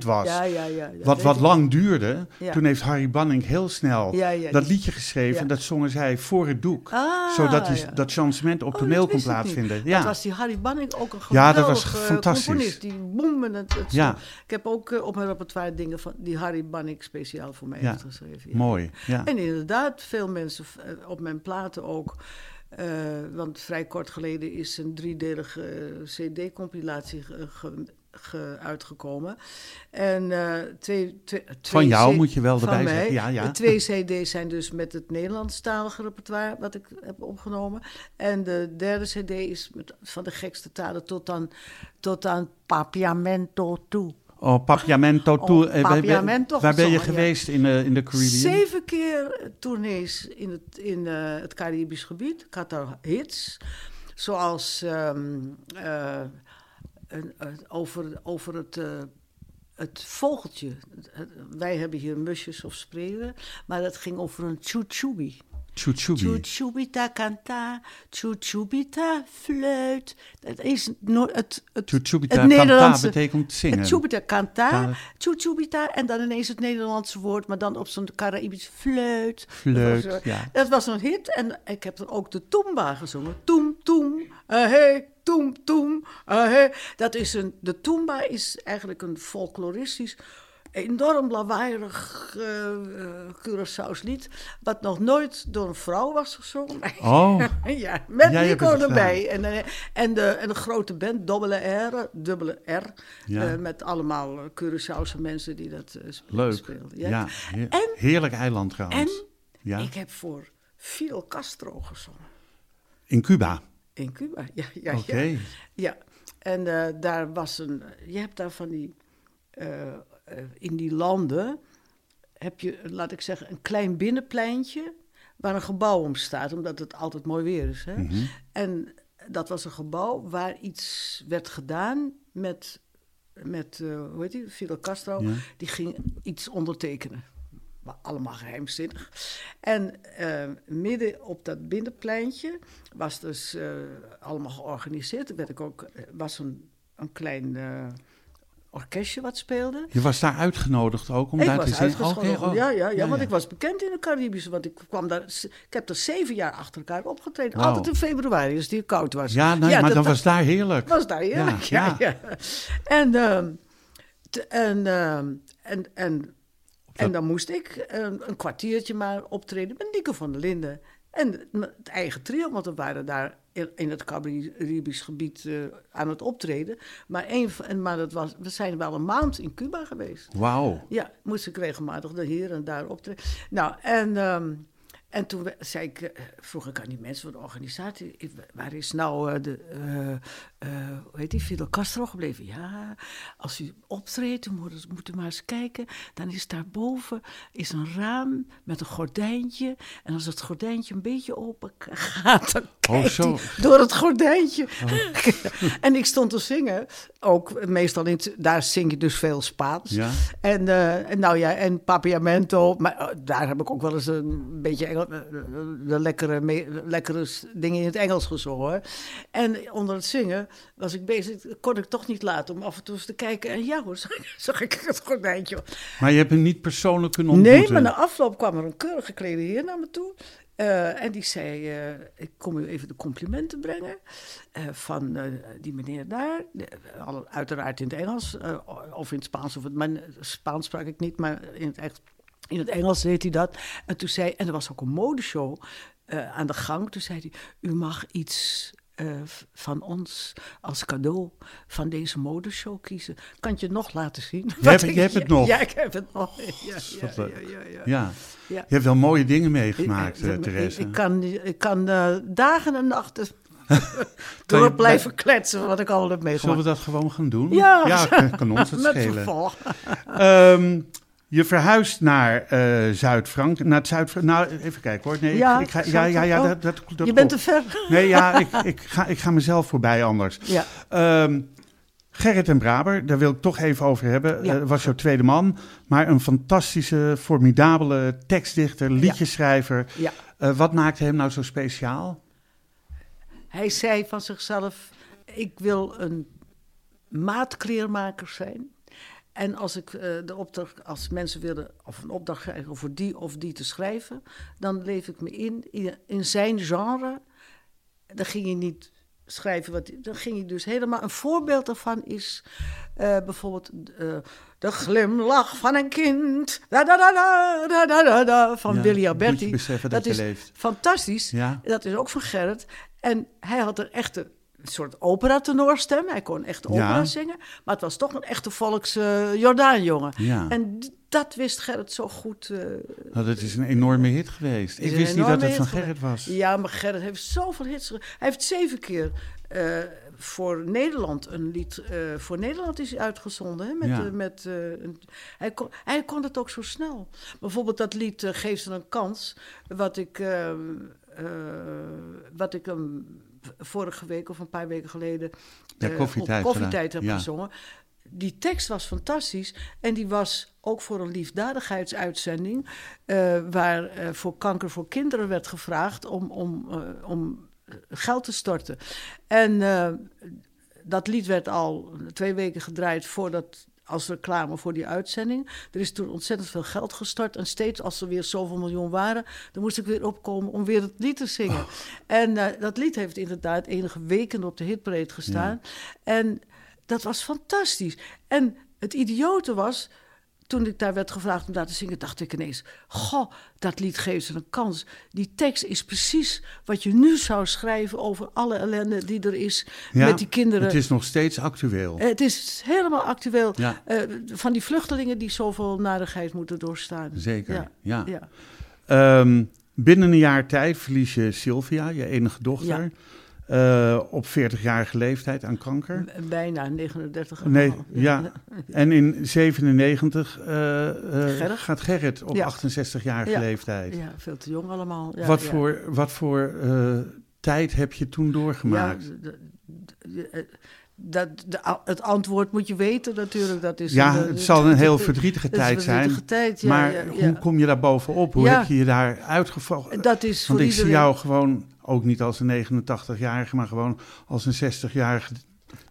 was. Ja, ja, ja. ja, wat wat lang duurde. Ja. Toen heeft Harry Banning heel snel Ja, ja, dat liedje geschreven. ja. En dat zongen zij voor het doek. Ah, zodat die, ja. dat changement op Oh, toneel dat kon plaatsvinden. Dat Ja. was die Harry Banning ook een Ja, geweldige dat was fantastisch. componist. Die het, het Ja. Ik heb ook eh, op mijn repertoire dingen van die Harry Banning speciaal voor mij Ja. heeft geschreven. ja. Mooi. Ja. En inderdaad, veel mensen eh, op mijn platen ook. Eh, want vrij kort geleden is een driedelige eh, CD-compilatie ge- ge- ge- uitgekomen. En eh, twee, twee, twee Van jou moet je wel erbij mij. zeggen. Ja, ja. De twee CD's zijn dus met het Nederlandstalige repertoire wat ik heb opgenomen. En de derde CD is met, van de gekste talen tot aan, tot aan Papiamento toe. Oh, Papiamento Oh, toe. eh, Papiamento Waar ben je ja. geweest in, de in de Caribbean? Zeven keer tournees in het, in, eh, het Caribisch gebied. Ik had daar hits. Zoals ehm, eh, een- een- over, over het, eh, het vogeltje. Wij hebben hier musjes of spreeuwen. Maar dat ging over een chuchubi. Chuchubi. Chuchubita canta, chuchubita fluit. Dat is no- het, het, Chuchubita het canta Nederlandse. betekent zingen. Het chubita canta, chuchubita en dan ineens het Nederlandse woord, maar dan op zo'n Caraïbisch fluit. Fluit, Dat was, ja. Dat was een hit en ik heb er ook de Toomba gezongen. Toem, toem, ahé, toem, toem, ahé. Dat is een, de Toomba is eigenlijk een folkloristisch, enorm lawaaierig uh, Curaçao's lied, wat nog nooit door een vrouw was gezongen. Oh, [LAUGHS] Ja, met Jij Nico erbij. En, eh, en, de, en de grote band, dubbele R, dubbele R. Ja. met allemaal Curaçaose mensen die dat leuk. speelden. Ja, heer- En- heerlijk eiland trouwens. En ja. ik heb voor Fidel Castro gezongen. In Cuba. In Cuba, [LAUGHS] ja. ja, Oké. ja. ja. En daar was een... Je hebt daar van die... in die landen heb je, laat ik zeggen, een klein binnenpleintje... waar een gebouw om staat, omdat het altijd mooi weer is. Hè? Mhm. En dat was een gebouw waar iets werd gedaan met... met eh, hoe heet die? Fidel Castro. Ja. Die ging iets ondertekenen. Maar allemaal geheimzinnig. En eh, midden op dat binnenpleintje was dus eh, allemaal georganiseerd. Er werd ik ook, eh, was een, een klein eh, orkestje wat speelde. Je was daar uitgenodigd ook om ik daar te zingen? uitgescholden. Oké, oh. ja, ja, ja, want ja. ik was bekend in de Caribische. Want ik, kwam daar, ik heb er zeven jaar achter elkaar opgetreden. Altijd in februari, als het hier koud was. Ja, nee, maar dat- was daar heerlijk. was daar heerlijk, Ja, ja. En, ehm, te- en, ehm, en, en, en dan moest ik een, een kwartiertje maar optreden met Nico van der Linden. En het eigen trio, want we waren daar in, het Caribisch gebied eh, aan het optreden. Maar, een, van- en, maar dat was, we zijn wel een maand in Cuba geweest. Wauw. Ja, moest ik regelmatig de hier en daar optreden. Nou, en, ehm, en toen zei ik, eh, vroeg ik aan die mensen van de organisatie, waar is nou eh, de, eh, hoe heet die, Fidel Castro gebleven? Ja, als u optreedt, moet, moet u maar eens kijken, dan is daarboven is een raam met een gordijntje. En als het gordijntje een beetje open gaat, dan Oh, kijkt zo. door het gordijntje. [LAUGHS] en ik stond te zingen, ook meestal in, daar zing je dus veel Spaans. Ja. En, en nou ja, en Papiamento, maar eh, daar heb ik ook wel eens een beetje eh, de lekkere, me- lekkere dingen in het Engels gezongen. En onder het zingen was ik bezig, kon ik toch niet laten om af en toe eens te kijken. En ja hoor, [LAUGHS] zag ik, het gordijntje. Maar je hebt hem niet persoonlijk kunnen ontmoeten? Nee, maar na afloop kwam er een keurig geklede heer naar me toe. Eh, en die zei, eh, ik kom u even de complimenten brengen eh, van die meneer daar. Uiteraard in het Engels, of in het Spaans. Of het, Spaans sprak ik niet, maar in het, echt, in het Engels deed hij dat. En toen zei, en er was ook een modeshow aan de gang. Toen zei hij, u mag iets eh, van ons als cadeau van deze modeshow kiezen. Kan je nog laten zien? Je hebt- [LAUGHS] je hebt het nog? Ja, ik heb het nog. Ja, ja, ja, ja. Je hebt wel mooie dingen meegemaakt, ik, eh, ik- Therese. ik kan, ik kan eh, dagen en nachten [LAUGHS] door je- blijven kletsen wat ik al heb Zullen we meegemaakt. dat gewoon gaan doen? Ja. ja kan, kan ons het [LAUGHS] Met schelen. vervolg. Ehm, je verhuist naar eh Zuid-Frankrijk. Naar het Zuid nou, even kijken hoor. Nee, Ja, ik, ik ga, ja, ja, ja, oh. dat, dat, dat Je bent te ver. Nee, ja, ik, [LAUGHS] ik, ga, ik ga mezelf voorbij anders. Ja. Ehm, Gerrit en Braber, daar wil ik toch even over hebben. Ja. Eh, was jouw tweede man, maar een fantastische, formidabele tekstdichter, liedjeschrijver. Ja. Eh, wat maakte hem nou zo speciaal? Hij zei van zichzelf: Ik wil een maatkleermaker zijn. En als ik eh, de opdracht, als mensen willen of een opdracht krijgen voor die of die te schrijven, dan leef ik me in, in, zijn genre. Dan ging je niet schrijven wat. Dan ging je dus helemaal. Een voorbeeld daarvan is eh, bijvoorbeeld eh, de glimlach van een kind. Da, da, da, van Ja, Willy Alberti. dat je is leeft. fantastisch. Ja. Dat is ook van Gerrit. En hij had een echte een soort opera-tenorstem. Hij kon echt opera Ja. zingen. Maar het was toch een echte volks eh Jordaanjongen. Ja. En dat wist Gerrit zo goed. eh, Nou, dat is een enorme hit geweest. Ik wist niet dat het van Gerrit was. Ja, maar Gerrit heeft zoveel hits. Hij heeft zeven keer eh, voor Nederland een lied. eh, voor Nederland is hij uitgezonden. Hè, met, Ja. met, een- hij, kon, hij kon het ook zo snel. Bijvoorbeeld dat lied Geef ze een kans. Wat ik, eh, eh, wat ik hem vorige week of een paar weken geleden. Ja, eh, Koffietijd op koffietijd heb ja. gezongen. Die tekst was fantastisch en die was ook voor een liefdadigheidsuitzending, eh, waar eh, voor kanker voor kinderen werd gevraagd om, om, om geld te storten. En dat lied werd al twee weken gedraaid voordat als reclame voor die uitzending. Er is toen ontzettend veel geld gestort. En steeds als er weer zoveel miljoen waren, dan moest ik weer opkomen om weer het lied te zingen. En eh, dat lied heeft inderdaad enige weken op de hitparade gestaan. En dat was fantastisch. En het idiote was, toen ik daar werd gevraagd om daar te zingen, dacht ik ineens: Goh, dat lied geeft ze een kans. Die tekst is precies wat je nu zou schrijven over alle ellende die er is Ja, met die kinderen. Het is nog steeds actueel. Eh, Het is helemaal actueel. Ja. Eh, van die vluchtelingen die zoveel narigheid moeten doorstaan. Zeker, Ja. ja. ja. Ehm, binnen een jaar tijd verlies je Sylvia, je enige dochter, eh, op 40-jarige leeftijd aan kanker. Bijna 39. en Nee, ja. [LAUGHS] En in 97 eh, eh, Gerrit? gaat Gerrit op Ja. 68-jarige Ja. leeftijd. Ja, veel te jong allemaal. Ja, wat. Voor, wat voor tijd heb je toen doorgemaakt? Dat, de, het antwoord moet je weten natuurlijk. Dat is Ja, een, het zal een heel het- verdrietige het tijd zijn. verdrietige tijd, ja, maar ja, ja. hoe kom je daar bovenop? Hoe heb je je daar uitgevallen? Dat is voor Want ik zie jou gewoon, ook niet als een 89-jarige, maar gewoon als een 60-jarige.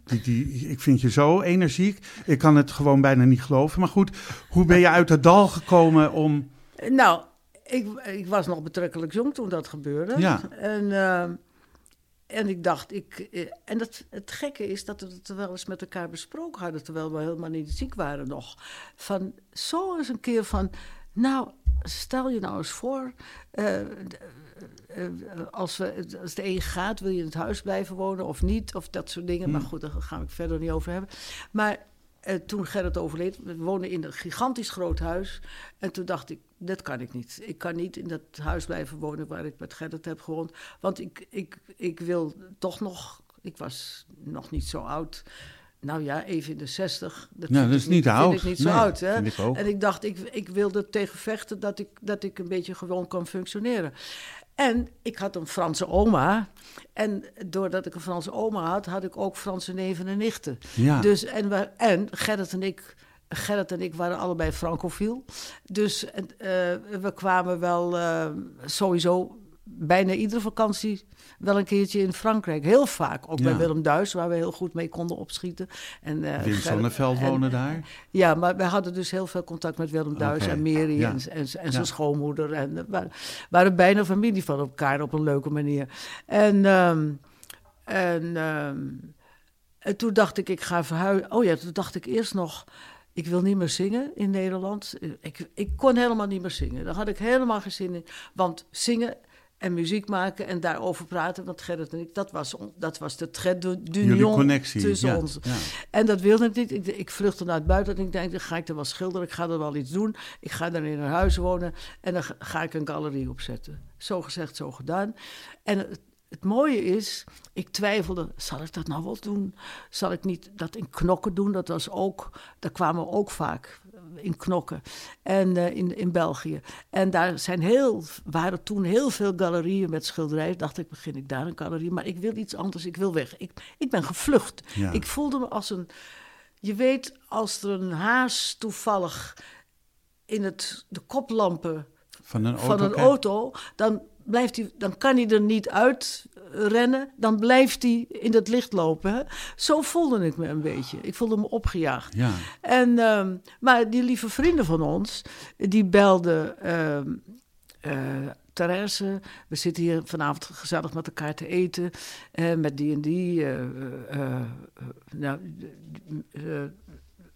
Die, die, ik vind je zo energiek. Ik kan het gewoon bijna niet geloven. Maar goed, hoe ben je uit het dal gekomen om... Nou, ik, ik was nog betrekkelijk jong toen dat gebeurde. Ja. En, eh, en ik dacht, ik, eh, en het, het gekke is dat we het wel eens met elkaar besproken hadden, terwijl we helemaal niet ziek waren nog. Van zo eens een keer van, nou, stel je nou eens voor, eh, d- eh, als, we, als de een gaat, wil je in het huis blijven wonen of niet, of dat soort dingen. Maar goed, daar gaan we het verder niet over hebben. Maar eh, toen Gerrit overleed, we woonden in een gigantisch groot huis. En toen dacht ik, dat kan ik niet. Ik kan niet in dat huis blijven wonen waar ik met Gerrit heb gewoond. Want ik, ik, ik wil toch nog, ik was nog niet zo oud. Nou ja, even in de zestig. Dat Nou, vind dat ik is niet oud. Vind ik niet zo Nee, oud, hè? ik. En ik dacht, ik, ik wilde tegen vechten dat ik, dat ik een beetje gewoon kan functioneren. En ik had een Franse oma. En doordat ik een Franse oma had, had ik ook Franse neven en nichten. Ja. Dus, en, we, en Gerrit en ik... Gerrit en ik waren allebei francofiel. Dus eh, we kwamen wel eh, sowieso bijna iedere vakantie wel een keertje in Frankrijk. Heel vaak. Ook bij. Willem Duis, waar we heel goed mee konden opschieten. En, eh, Wim Sonneveld woonde daar. ja, maar we hadden dus heel veel contact met Willem Duis en Mary ja. en, en, en zijn Ja. schoonmoeder. En we waren, waren bijna familie van elkaar op een leuke manier. En, ehm, en, ehm, en toen dacht ik, ik ga verhuizen. Oh ja, toen dacht ik eerst nog, ik wil niet meer zingen in Nederland. Ik, ik kon helemaal niet meer zingen. Daar had ik helemaal geen zin in. Want zingen en muziek maken en daarover praten. Want Gerrit en ik, dat was, on- dat was de trait d'union connectie. tussen ja, ons. ja. En dat wilde ik niet. Ik, ik vluchtte naar het buiten en ik denk, dan ga ik er wel schilderen. Ik ga er wel iets doen. Ik ga dan in een huis wonen en dan ga- ik een galerie opzetten. Zo gezegd, zo gedaan. En het, het mooie is, ik twijfelde, zal ik dat nou wel doen? Zal ik niet dat in knokken doen? Dat was ook, daar kwamen we ook vaak in knokken en eh, in, in België. En daar zijn heel, waren toen heel veel galerieën met schilderijen. Dacht ik, begin ik daar een galerie? Maar ik wil iets anders, ik wil weg. Ik, ik ben gevlucht. Ja. Ik voelde me als een... Je weet, als er een haas toevallig in het, de koplampen Van een auto. van een auto, dan, blijft hij, dan kan hij er niet uit rennen, dan blijft hij in het licht lopen. Hè? Zo voelde ik me een beetje. Ik voelde me opgejaagd. Ja. En, ehm, maar die lieve vrienden van ons, die belden eh, Therese, we zitten hier vanavond gezellig met elkaar te eten, eh, met die en die. eh, eh, eh, nou, eh,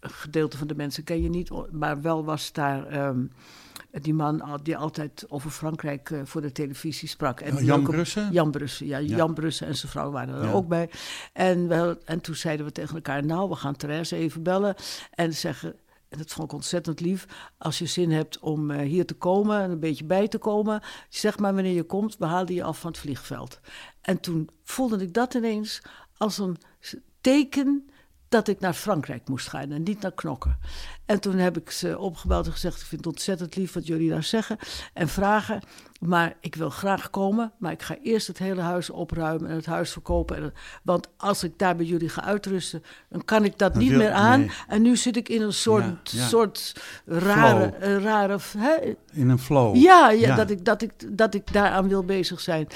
een gedeelte van de mensen ken je niet, maar wel was daar ehm, die man die altijd over Frankrijk eh, voor de televisie sprak. En Oh, Jan ook Brussen? Jan Brussen, ja. Ja. Jan Brussen en zijn vrouw waren er Ja. ook bij. En, wel, en toen zeiden we tegen elkaar, nou, we gaan Therese even bellen en zeggen... En dat vond ik ontzettend lief. Als je zin hebt om eh, hier te komen en een beetje bij te komen, zeg maar wanneer je komt, we halen je af van het vliegveld. En toen voelde ik dat ineens als een teken dat ik naar Frankrijk moest gaan en niet naar Knokken. En toen heb ik ze opgebeld en gezegd: Ik vind het ontzettend lief wat jullie daar zeggen en vragen. Maar ik wil graag komen, maar ik ga eerst het hele huis opruimen en het huis verkopen. En, want als ik daar bij jullie ga uitrusten, dan kan ik dat niet wil- meer aan. nee. En nu zit ik in een soort, Ja, ja. soort rare, Flow. eh, rare hè, In een flow. ja, ja, Ja. Dat, ik, dat, ik, dat ik daaraan wil bezig zijn.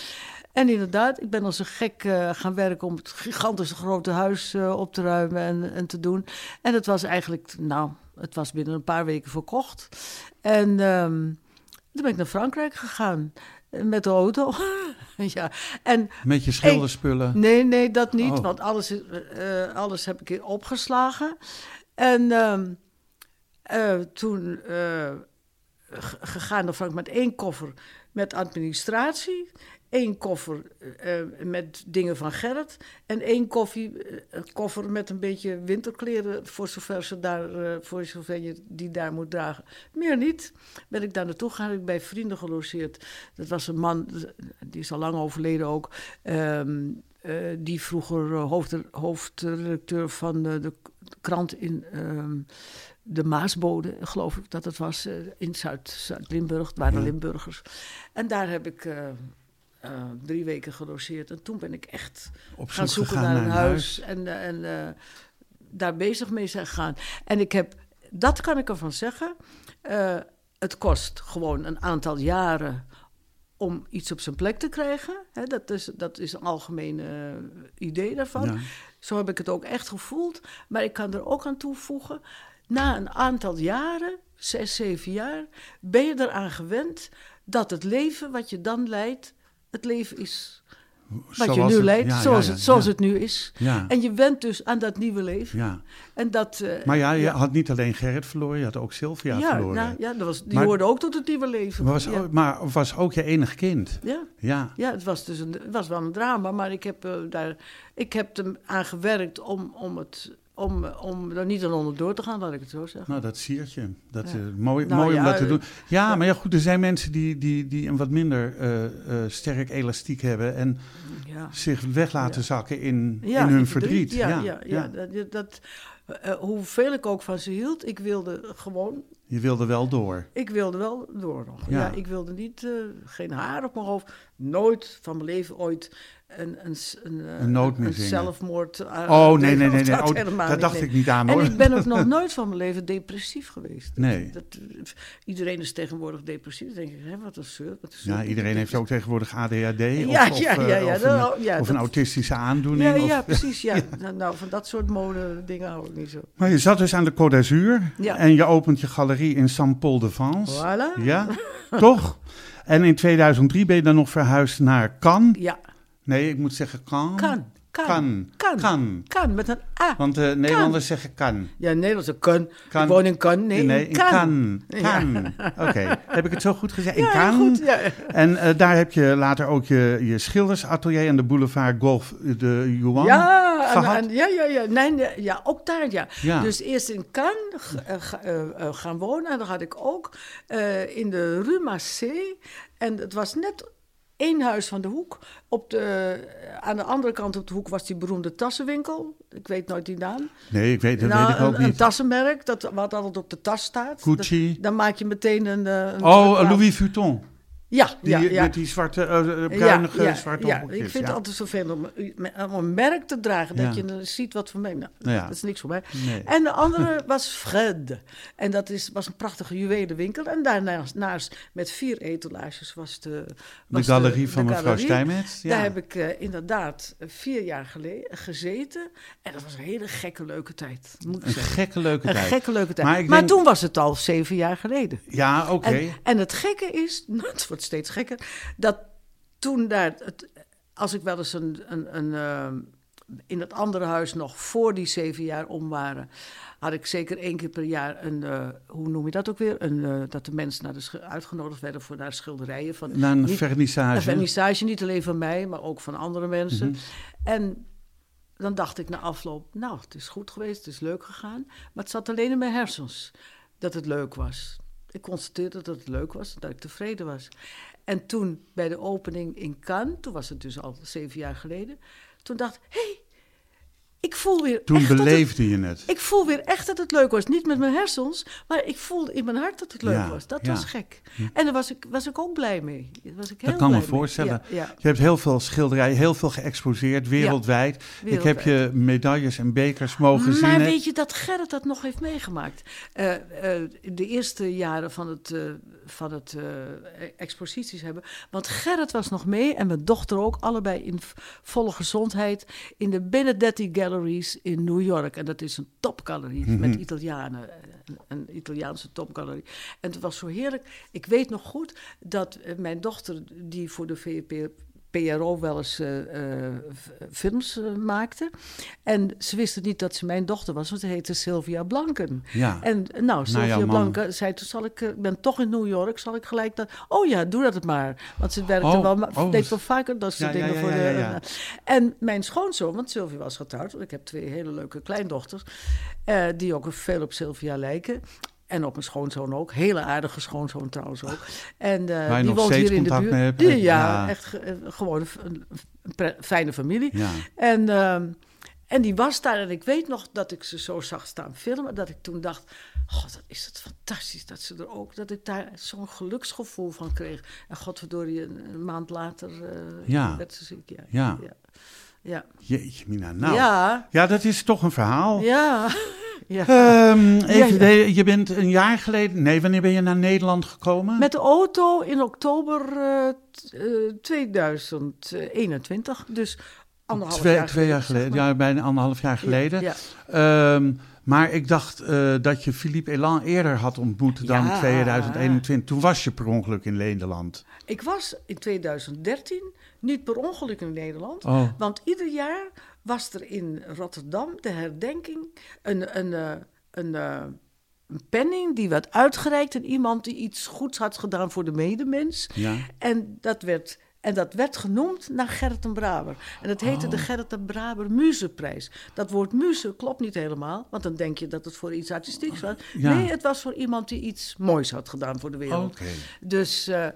En inderdaad, ik ben als een gek eh, gaan werken om het gigantische grote huis eh, op te ruimen en, en te doen. En het was eigenlijk, nou, het was binnen een paar weken verkocht. En ehm, toen ben ik naar Frankrijk gegaan eh, met de auto. [LAUGHS] ja, en Met je schilderspullen. Nee, nee, dat niet. Oh. Want alles, is, eh, alles heb ik hier opgeslagen. En ehm, eh, toen gegaan naar Frankrijk met één koffer met administratie. één koffer eh, met dingen van Gerrit. En één koffie, eh, koffer met een beetje winterkleren. Voor zover, ze daar, eh, voor zover je die daar moet dragen. Meer niet. Ben ik daar naartoe gegaan. Heb ik bij vrienden gelogeerd. Dat was een man, die is al lang overleden ook. ehm, eh, die vroeger eh, hoofd, hoofdredacteur van de, de krant in ehm, de Maasbode, geloof ik dat het was, eh, in Zuid- Zuid-Limburg. Het waren Ja. Limburgers. En daar heb ik eh, eh, drie weken gelogeerd. En toen ben ik echt Op gaan zoek zoeken naar een huis, en, en daar bezig mee zijn gegaan. En ik heb, dat kan ik ervan zeggen, het kost gewoon een aantal jaren om iets op zijn plek te krijgen. Dat, is, dat is een algemeen idee daarvan. Ja. Zo heb ik het ook echt gevoeld. Maar ik kan er ook aan toevoegen, na een aantal jaren, zes, zeven jaar, ben je eraan gewend dat het leven wat je dan leidt, het leven is wat je Zoals nu het- leidt, ja, zoals, ja, het, zoals het nu is. En je went dus aan dat nieuwe leven. ja. En dat, eh, Maar ja, je had niet alleen Gerrit verloren, je had ook Sylvia verloren. nou, ja, dat was, die Maar- hoorde ook tot het nieuwe leven. Maar was, ook, maar was ook je enig kind? Ja. Ja. Ja, het was, dus een, het was wel een drama, maar ik heb, eh, daar, ik heb er aan gewerkt om, om, het, om, om er niet aan onderdoor te gaan, laat ik het zo zeggen. Nou, dat siert je. Dat is Ja. mooi, Nou mooi om dat te eh, doen. Ja, ja. maar ja, goed, er zijn mensen die, die, die een wat minder eh, eh, sterk elastiek hebben en zich weg laten zakken in, in hun verdriet. Ja, ja, ja, dat, dat, eh, hoeveel ik ook van ze hield, ik wilde gewoon, Je wilde wel door. ik wilde wel door nog. Ja. Ja. ik wilde niet, eh, geen haar op mijn hoofd, nooit van mijn leven ooit een, een, een, eh, Een zelfmoord. eh, Oh, nee, nee, nee. nee. dat Oh, dat dacht ik niet aan En hoor. ik ben ook nog [LAUGHS] nooit van mijn leven depressief geweest. Nee. Dat, iedereen is tegenwoordig depressief. Dan denk ik, hè, wat een zeur. Wat een zeur. Ja, iedereen heeft ook tegenwoordig ADHD of, Ja, of, ja, eh, ja, ja, of, ja, of een autistische aandoening. Ja, of- ja, precies. Ja. [LAUGHS] Nou, nou, van dat soort mode dingen hou ik niet zo. Maar je zat dus aan de Côte d'Azur Ja. en je opent je galerie in Saint-Paul-de-Vence. Voilà. Ja, toch? En in 2003 ben je dan nog verhuisd naar Cannes. Ja, Nee, ik moet zeggen kan. Kan. Kan. Kan. Kan. Kan, met een A. Want de Nederlanders zeggen kan. Ja, Nederlandse kan. Kan. Ik woon in kan. Nee, Nee, in kan. kan. Ja. Kan. Oké. Heb ik het zo goed gezegd? In Ja, kan. goed. Ja. En eh, daar heb je later ook je, je schildersatelier aan de boulevard Golf de Yuan Ja, en- gehad. en- ja, ja, ja. Nee, ja, ook daar, ja. Ja. Dus eerst in eh, eh, eh, gaan wonen. En dan had ik ook eh, in de Rue Massé. En het was net één huis van de hoek. Op de, aan de andere kant op de hoek was die beroemde tassenwinkel. Ik weet nooit die naam. Nee, ik weet, dat Nou, weet ik ook een, een niet. tassenmerk, dat, wat altijd op de tas staat. Gucci. Dat- dan maak je meteen een... eh, een Oh. Louis Vuitton. Ja, Die, ja, ja. Met die zwarte, eh, eh, bruinige ja, zwarte ja, ik vind het altijd zoveel om, om een merk te dragen, dat je dan ziet wat voor mij. Nou. Dat is niks voor mij. Nee. En de andere [LAUGHS] was Fred. En dat is, was een prachtige juwelenwinkel. En daarnaast naast, met vier etalages was de... De was galerie de van mevrouw galerie. Stijnmetz. Ja. Daar heb ik eh, inderdaad vier jaar geleden gezeten. En dat was een hele gekke leuke tijd, moet Een zeggen. gekke leuke Een tijd. gekke leuke tijd. Maar Maar, ik denk- toen was het al zeven jaar geleden. Ja, oké. En, en het gekke is, [LAUGHS] nou, het wordt steeds gekker, dat toen daar, het, als ik wel eens een, een, een, ehm, in het andere huis nog voor die zeven jaar om waren, had ik zeker één keer per jaar een, eh, hoe noem je dat ook weer, een, eh, dat de mensen naar de uitgenodigd werden voor naar schilderijen. Van, Na een niet- vernissage. een vernissage, niet alleen van mij, maar ook van andere mensen. Mhm. En dan dacht ik na afloop, nou, het is goed geweest, het is leuk gegaan. Maar het zat alleen in mijn hersens dat het leuk was. Ik constateerde dat het leuk was, dat ik tevreden was. En toen bij de opening in Cannes, toen was het dus al zeven jaar geleden, toen dacht ik, hey, ik voel weer Toen echt dat het- beleefde je het. ik voel weer echt dat het leuk was. Niet met mijn hersens, maar ik voelde in mijn hart dat het leuk Ja, was. Dat ja. was gek. En daar was ik, was ik ook blij mee. Daar Was ik heel Dat kan me blij voorstellen. Ja. Je hebt heel veel schilderijen, heel veel geëxposeerd, wereldwijd. Ik heb je medailles en bekers mogen zien. Maar weet je dat Gerrit dat nog heeft meegemaakt? Eh, eh, de eerste jaren van het, eh, van het exposities hebben. Want Gerrit was nog mee en mijn dochter ook, allebei in volle gezondheid, in de Benedetti Galleries in New York. En dat is een topgalerie Mhm. met Italianen, een, een Italiaanse topgalerie. En het was zo heerlijk. Ik weet nog goed dat eh, mijn dochter, die voor de VP PRO wel eens eh, eh, films eh, maakte. En ze wisten niet dat ze mijn dochter was, want ze heette Sylvia Blanken. Ja. En nou, Sylvia. Blanken zei toen, zal ik, ik ben toch in New York, zal ik gelijk dat... Oh ja, doe dat het maar. Want ze werkte Oh, wel, oh, deed s- wel vaker dat soort Ja, dingen ja, voor ja, de... ja. En mijn schoonzoon, want Sylvia was getrouwd, want ik heb twee hele leuke kleindochters, die ook veel op Sylvia lijken. En op mijn schoonzoon ook. Hele aardige schoonzoon trouwens ook. En eh, die woont hier in de buurt. mee hebt. Die- ja, Ja. echt eh, gewoon een, fijne familie. Ja. En, ehm, en die was daar. En ik weet nog dat ik ze zo zag staan filmen. Dat ik toen dacht, god, dat is het fantastisch dat ze er ook... Dat ik daar zo'n geluksgevoel van kreeg. En godverdorie, een, een maand later eh, Ja. werd ze ziek. Ja. Ja. Ja. Ja. Jeetje, Mina. Nou, ja. ja. dat is toch een verhaal. Ja. [LAUGHS] ja. Ehm, even, Ja, ja. de- Je bent een jaar geleden... Nee, wanneer ben je naar Nederland gekomen? Met de auto in oktober eh, t- eh, 2021. Dus anderhalf twee, jaar twee jaar zeg geleden. maar. Ja, bijna anderhalf jaar geleden. Ja. Ehm, maar ik dacht eh, dat je Philippe Elan eerder had ontmoet dan Ja. 2021. Toen was je per ongeluk in Nederland. Ik was in 2013 niet per ongeluk in Nederland. Oh. Want ieder jaar was er in Rotterdam de herdenking een, een, eh, een, eh, een penning die werd uitgereikt aan iemand die iets goeds had gedaan voor de medemens. Ja. En dat werd. En dat werd genoemd naar Gerrit en Braber. En dat heette Oh. de Gerrit en Braber Muzeprijs. Dat woord muze klopt niet helemaal, want dan denk je dat het voor iets artistieks was. Ja. Nee, het was voor iemand die iets moois had gedaan voor de wereld. Oké. Dus, eh,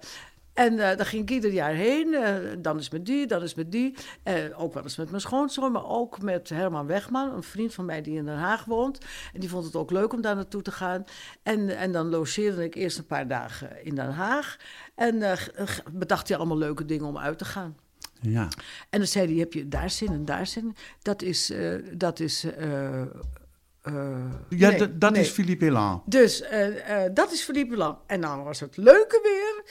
en daar ging ik ieder jaar heen. eh, dan is met die, dan is met die. Eh, ook wel eens met mijn schoonzoon, maar ook met Herman Wegman, een vriend van mij die in Den Haag woont. En die vond het ook leuk om daar naartoe te gaan. En, en dan logeerde ik eerst een paar dagen in Den Haag. En bedacht hij allemaal leuke dingen om uit te gaan. Ja. En dan zei hij, heb je daar zin en daar zin in? Dat is... dat is eh, Ja, nee, dat nee. is Philippe Elan. Dus eh, eh, dat is Philippe Lang. En dan was het leuke weer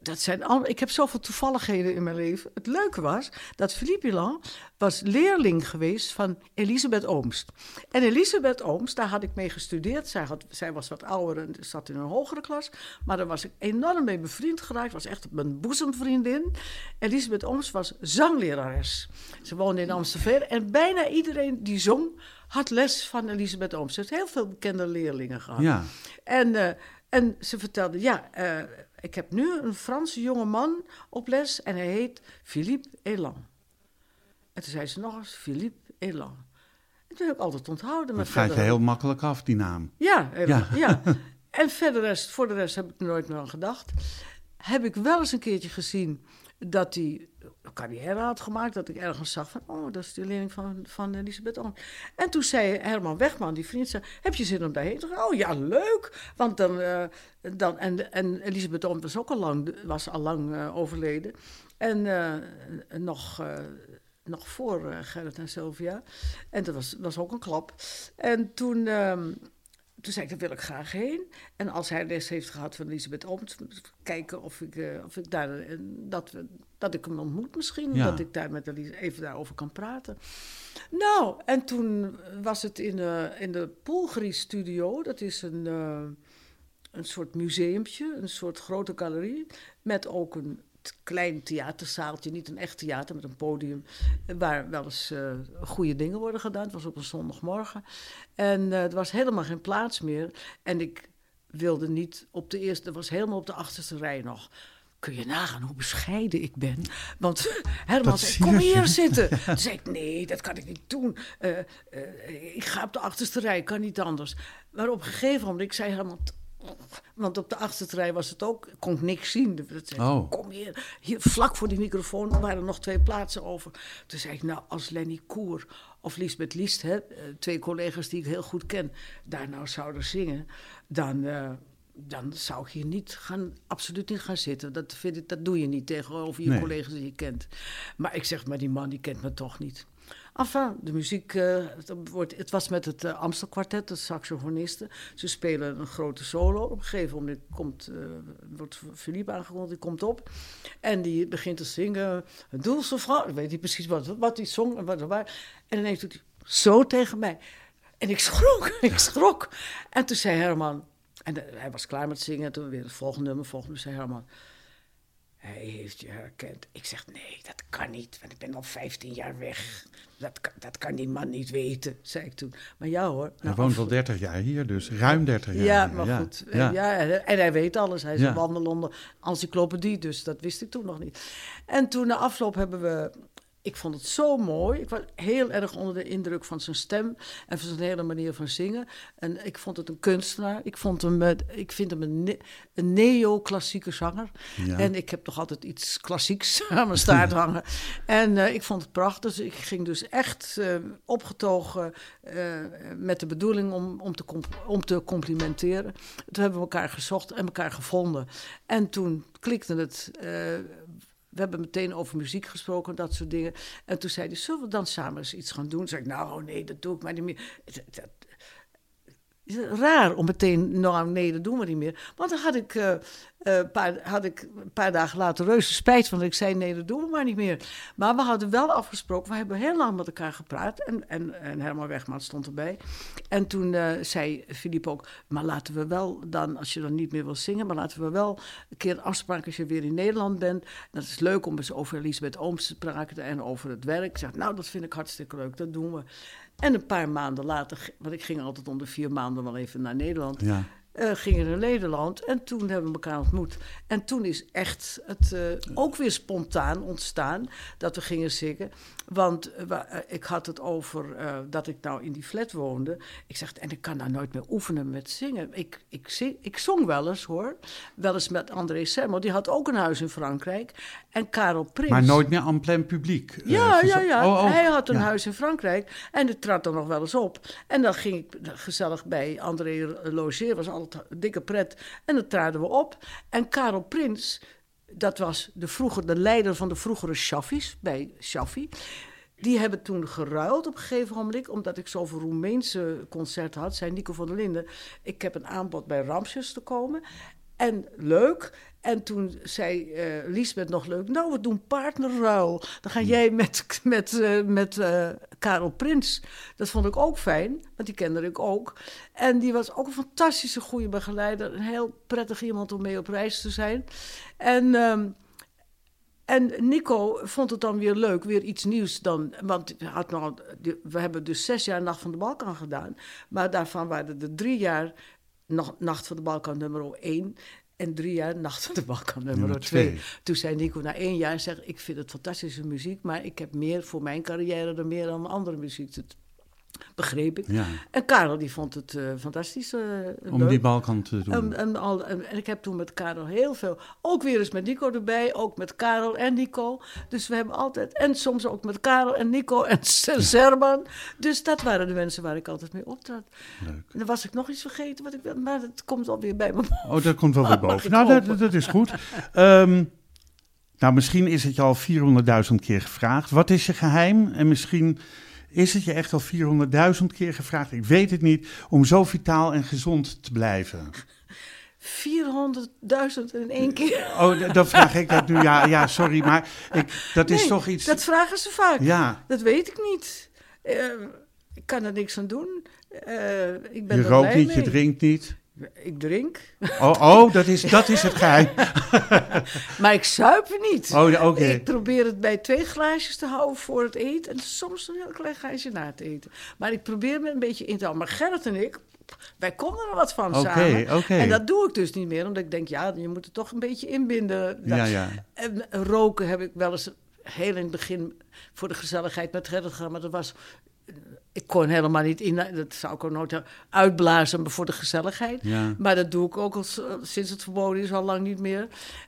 dat zijn al, ik heb zoveel toevalligheden in mijn leven. Het leuke was dat Philippe Ilan was leerling geweest van Elisabeth Oomst. En Elisabeth Oomst, daar had ik mee gestudeerd. Zij, had, zij was wat ouder en zat in een hogere klas. Maar daar was ik enorm mee bevriend geraakt. Was echt mijn boezemvriendin. Elisabeth Oomst was zanglerares. Ze woonde in Amsterdam. En bijna iedereen die zong, had les van Elisabeth Oomst. Ze heeft heel veel bekende leerlingen gehad. Ja. En, eh, en ze vertelde, ja, eh, ik heb nu een Franse jonge man op les en hij heet Philippe Elan. En toen zei ze nog eens, Philippe Elan. En toen heb ik altijd onthouden. Dat gaat je heel makkelijk af, die naam. Ja, Ja. ja. ja. [LAUGHS] En verder rest, voor de rest heb ik er nooit meer aan gedacht. Heb ik wel eens een keertje gezien dat hij carrière had gemaakt. Dat ik ergens zag van, oh, dat is de leerling van, van Elisabeth Oom. En toen zei Herman Wegman, die vriend, zei, heb je zin om daarheen te gaan? Oh ja, leuk. Want dan, eh, dan en, en Elisabeth Oom was ook al lang, was al lang eh, overleden. En eh, nog... nog voor eh, Gerrit en Sylvia. En dat was, was ook een klap. En toen, ehm, toen zei ik, daar wil ik graag heen. En als hij les heeft gehad van Elisabeth Ooms, kijken of ik, eh, of ik daar, eh, dat, we, dat ik hem ontmoet misschien. Ja. Dat ik daar met Elis even daarover kan praten. Nou, en toen was het in, eh, in de Poelgrie Studio. Dat is een, eh, een soort museumpje, een soort grote galerie. Met ook een klein theaterzaaltje, niet een echt theater met een podium. Waar wel eens eh, goede dingen worden gedaan. Het was op een zondagmorgen. En eh, er was helemaal geen plaats meer. En ik wilde niet op de eerste, dat was helemaal op de achterste rij nog. Kun je nagaan hoe bescheiden ik ben? Want [LAUGHS] Herman zei, kom hier [LAUGHS] zitten. Toen zei ik, nee, dat kan ik niet doen. Eh, ik ga op de achterste rij, kan niet anders. Maar op een gegeven moment, ik zei helemaal... Want op de achterste rij was het ook, kon ik niks zien. Oh. Kom hier, hier, vlak voor die microfoon waren er nog twee plaatsen over. Toen zei ik, nou, als Lenny Koer of Lisbeth Liest, hè, eh, twee collega's die ik heel goed ken, daar nou zouden zingen, dan, eh, dan zou ik hier niet gaan, absoluut niet gaan zitten. Dat, vind ik, dat doe je niet tegenover je Nee. collega's die je kent. Maar ik zeg, maar die man die kent me toch niet. Enfin, de muziek, eh, het, wordt, het was met het uh, Amstel Quartet, de saxofonisten. Ze spelen een grote solo. Op een gegeven moment komt, uh, wordt Philippe aangekondigd, die komt op. En die begint te zingen, doelse vrouw. Weet niet precies wat, wat die zong en wat was. En ineens doet hij zo tegen mij. En ik schrok, [LAUGHS] ik schrok. En toen zei Herman, en hij was klaar met zingen. Toen weer het volgende nummer, volgende zei Herman... Hij heeft je herkend. Ik zeg, nee, dat kan niet, want ik ben al 15 jaar weg. Dat kan, dat kan die man niet weten, zei ik toen. Maar ja hoor. Hij nou, woont al 30 jaar hier, dus ruim 30 jaar. Ja, maar goed. Ja. Ja. en, hij weet alles. Hij is een wandelende encyclopedie, dus dat wist ik toen nog niet. En toen na afloop hebben we... Ik vond het zo mooi. Ik was heel erg onder de indruk van zijn stem en van zijn hele manier van zingen. En ik vond het een kunstenaar. Ik, vond hem, met- ik vind hem een, ne- een neo-klassieke zanger. Ja. En ik heb toch altijd iets klassieks [LAUGHS] aan mijn staart [LAUGHS] hangen. En eh, ik vond het prachtig. Dus ik ging dus echt eh, opgetogen eh, met de bedoeling om, om, te om te complimenteren. Toen hebben we elkaar gezocht en elkaar gevonden. En toen klikte het. We hebben meteen over muziek gesproken, dat soort dingen. En toen zei hij, zullen we dan samen eens iets gaan doen? Toen zei ik, nou nee, dat doe ik maar niet meer. Is raar om meteen, nou nee, dat doen we niet meer. Want dan had ik, eh, eh, paar, had ik een paar dagen later reuze spijt van ik zei, nee, dat doen we maar niet meer. Maar we hadden wel afgesproken, we hebben heel lang met elkaar gepraat. En, en, en Herman Wegman stond erbij. En toen eh, zei Filip ook, maar laten we wel dan, als je dan niet meer wil zingen, maar laten we wel een keer afspraak als je weer in Nederland bent. Dat is leuk om eens over Elisabeth Ooms te praten en over het werk. Ik zeg, nou, dat vind ik hartstikke leuk, dat doen we. En een paar maanden later, want ik ging altijd om de vier maanden wel even naar Nederland, Ja. eh, gingen we naar Nederland. En toen hebben we elkaar ontmoet. En toen is echt het eh, ook weer spontaan ontstaan dat we gingen zingen. Want eh, eh, ik had het over eh, dat ik nou in die flat woonde. Ik zeg, en ik kan nou nooit meer oefenen met zingen. Ik, ik, zing, ik zong wel eens hoor. Wel eens met André Semmel. Die had ook een huis in Frankrijk. En Karel Prins. Maar nooit meer aan plein publiek. Ja, ja, ja. Oh, oh, Hij had een ja. huis in Frankrijk en het trad er nog wel eens op. En dan ging ik gezellig bij André logeren, was altijd dikke pret. En dan traden we op. En Karel Prins, dat was de, vroeger, de leider van de vroegere Shaffi's, bij Shaffi. Die hebben toen geruild op een gegeven moment, omdat ik zoveel Roemeense concerten had. Zei Nico van der Linden, ik heb een aanbod bij Ramses te komen. En leuk. En toen zei eh Liesbeth nog leuk, nou, we doen partnerruil. Dan ga jij met, met, eh, met eh, Karel Prins. Dat vond ik ook fijn, want die kende ik ook. En die was ook een fantastische goede begeleider. Een heel prettig iemand om mee op reis te zijn. En... ehm, en Nico vond het dan weer leuk, weer iets nieuws dan. Want had nou, we hebben dus zes jaar Nacht van de Balkan gedaan. Maar daarvan waren er drie jaar Nacht van de Balkan nummer 1. En drie jaar Nacht van de Balkan nummer Nummer 2. twee. Toen zei Nico na één jaar: zeg, Ik vind het fantastische muziek. Maar ik heb meer voor mijn carrière dan meer dan andere muziek. Begreep ik. Ja, En Karel die vond het eh, fantastisch. eh, om leuk. die Balkan te doen. En, en, al, en, en ik heb toen met Karel heel veel, ook weer eens met Nico erbij, ook met Karel en Nico. Dus we hebben altijd, en soms ook met Karel en Nico en [LAUGHS] Serban. Dus dat waren de mensen waar ik altijd mee optrad. Leuk. En dan was ik nog iets vergeten, wat ik, maar dat komt alweer bij me. Oh, dat komt wel weer [LAUGHS] boven. Nou, dat, dat is goed. Ehm, nou, misschien is het je al 400.000 keer gevraagd. Wat is je geheim? En misschien is het je echt al 400.000 keer gevraagd. Ik weet het niet. Om zo vitaal en gezond te blijven. 400.000 in één keer. Oh, d- dan vraag ik dat nu. Ja, ja sorry, maar ik, dat is toch iets. Dat vragen ze vaak. Ja, Dat weet ik niet. Eh, ik kan er niks aan doen. Eh, ik ben je rookt niet, je drinkt niet. Ik drink, Oh, oh dat, is, dat is het geheim. [LAUGHS] maar ik zuip niet. Oh. Ik probeer het bij twee glaasjes te houden voor het eten. En soms een heel klein glaasje na het eten. Maar ik probeer me een beetje in te houden. Maar Gerrit en ik, wij konden er wat van samen. oké. En dat doe ik dus niet meer. Omdat ik denk, ja, je moet het toch een beetje inbinden. Ja, ja. En roken heb ik wel eens heel in het begin voor de gezelligheid met Gerrit gedaan. Maar dat was... Ik kon helemaal niet in, dat zou ik ook nooit uitblazen maar voor de gezelligheid. Ja. Maar dat doe ik ook al s- sinds het verboden is, al lang niet meer.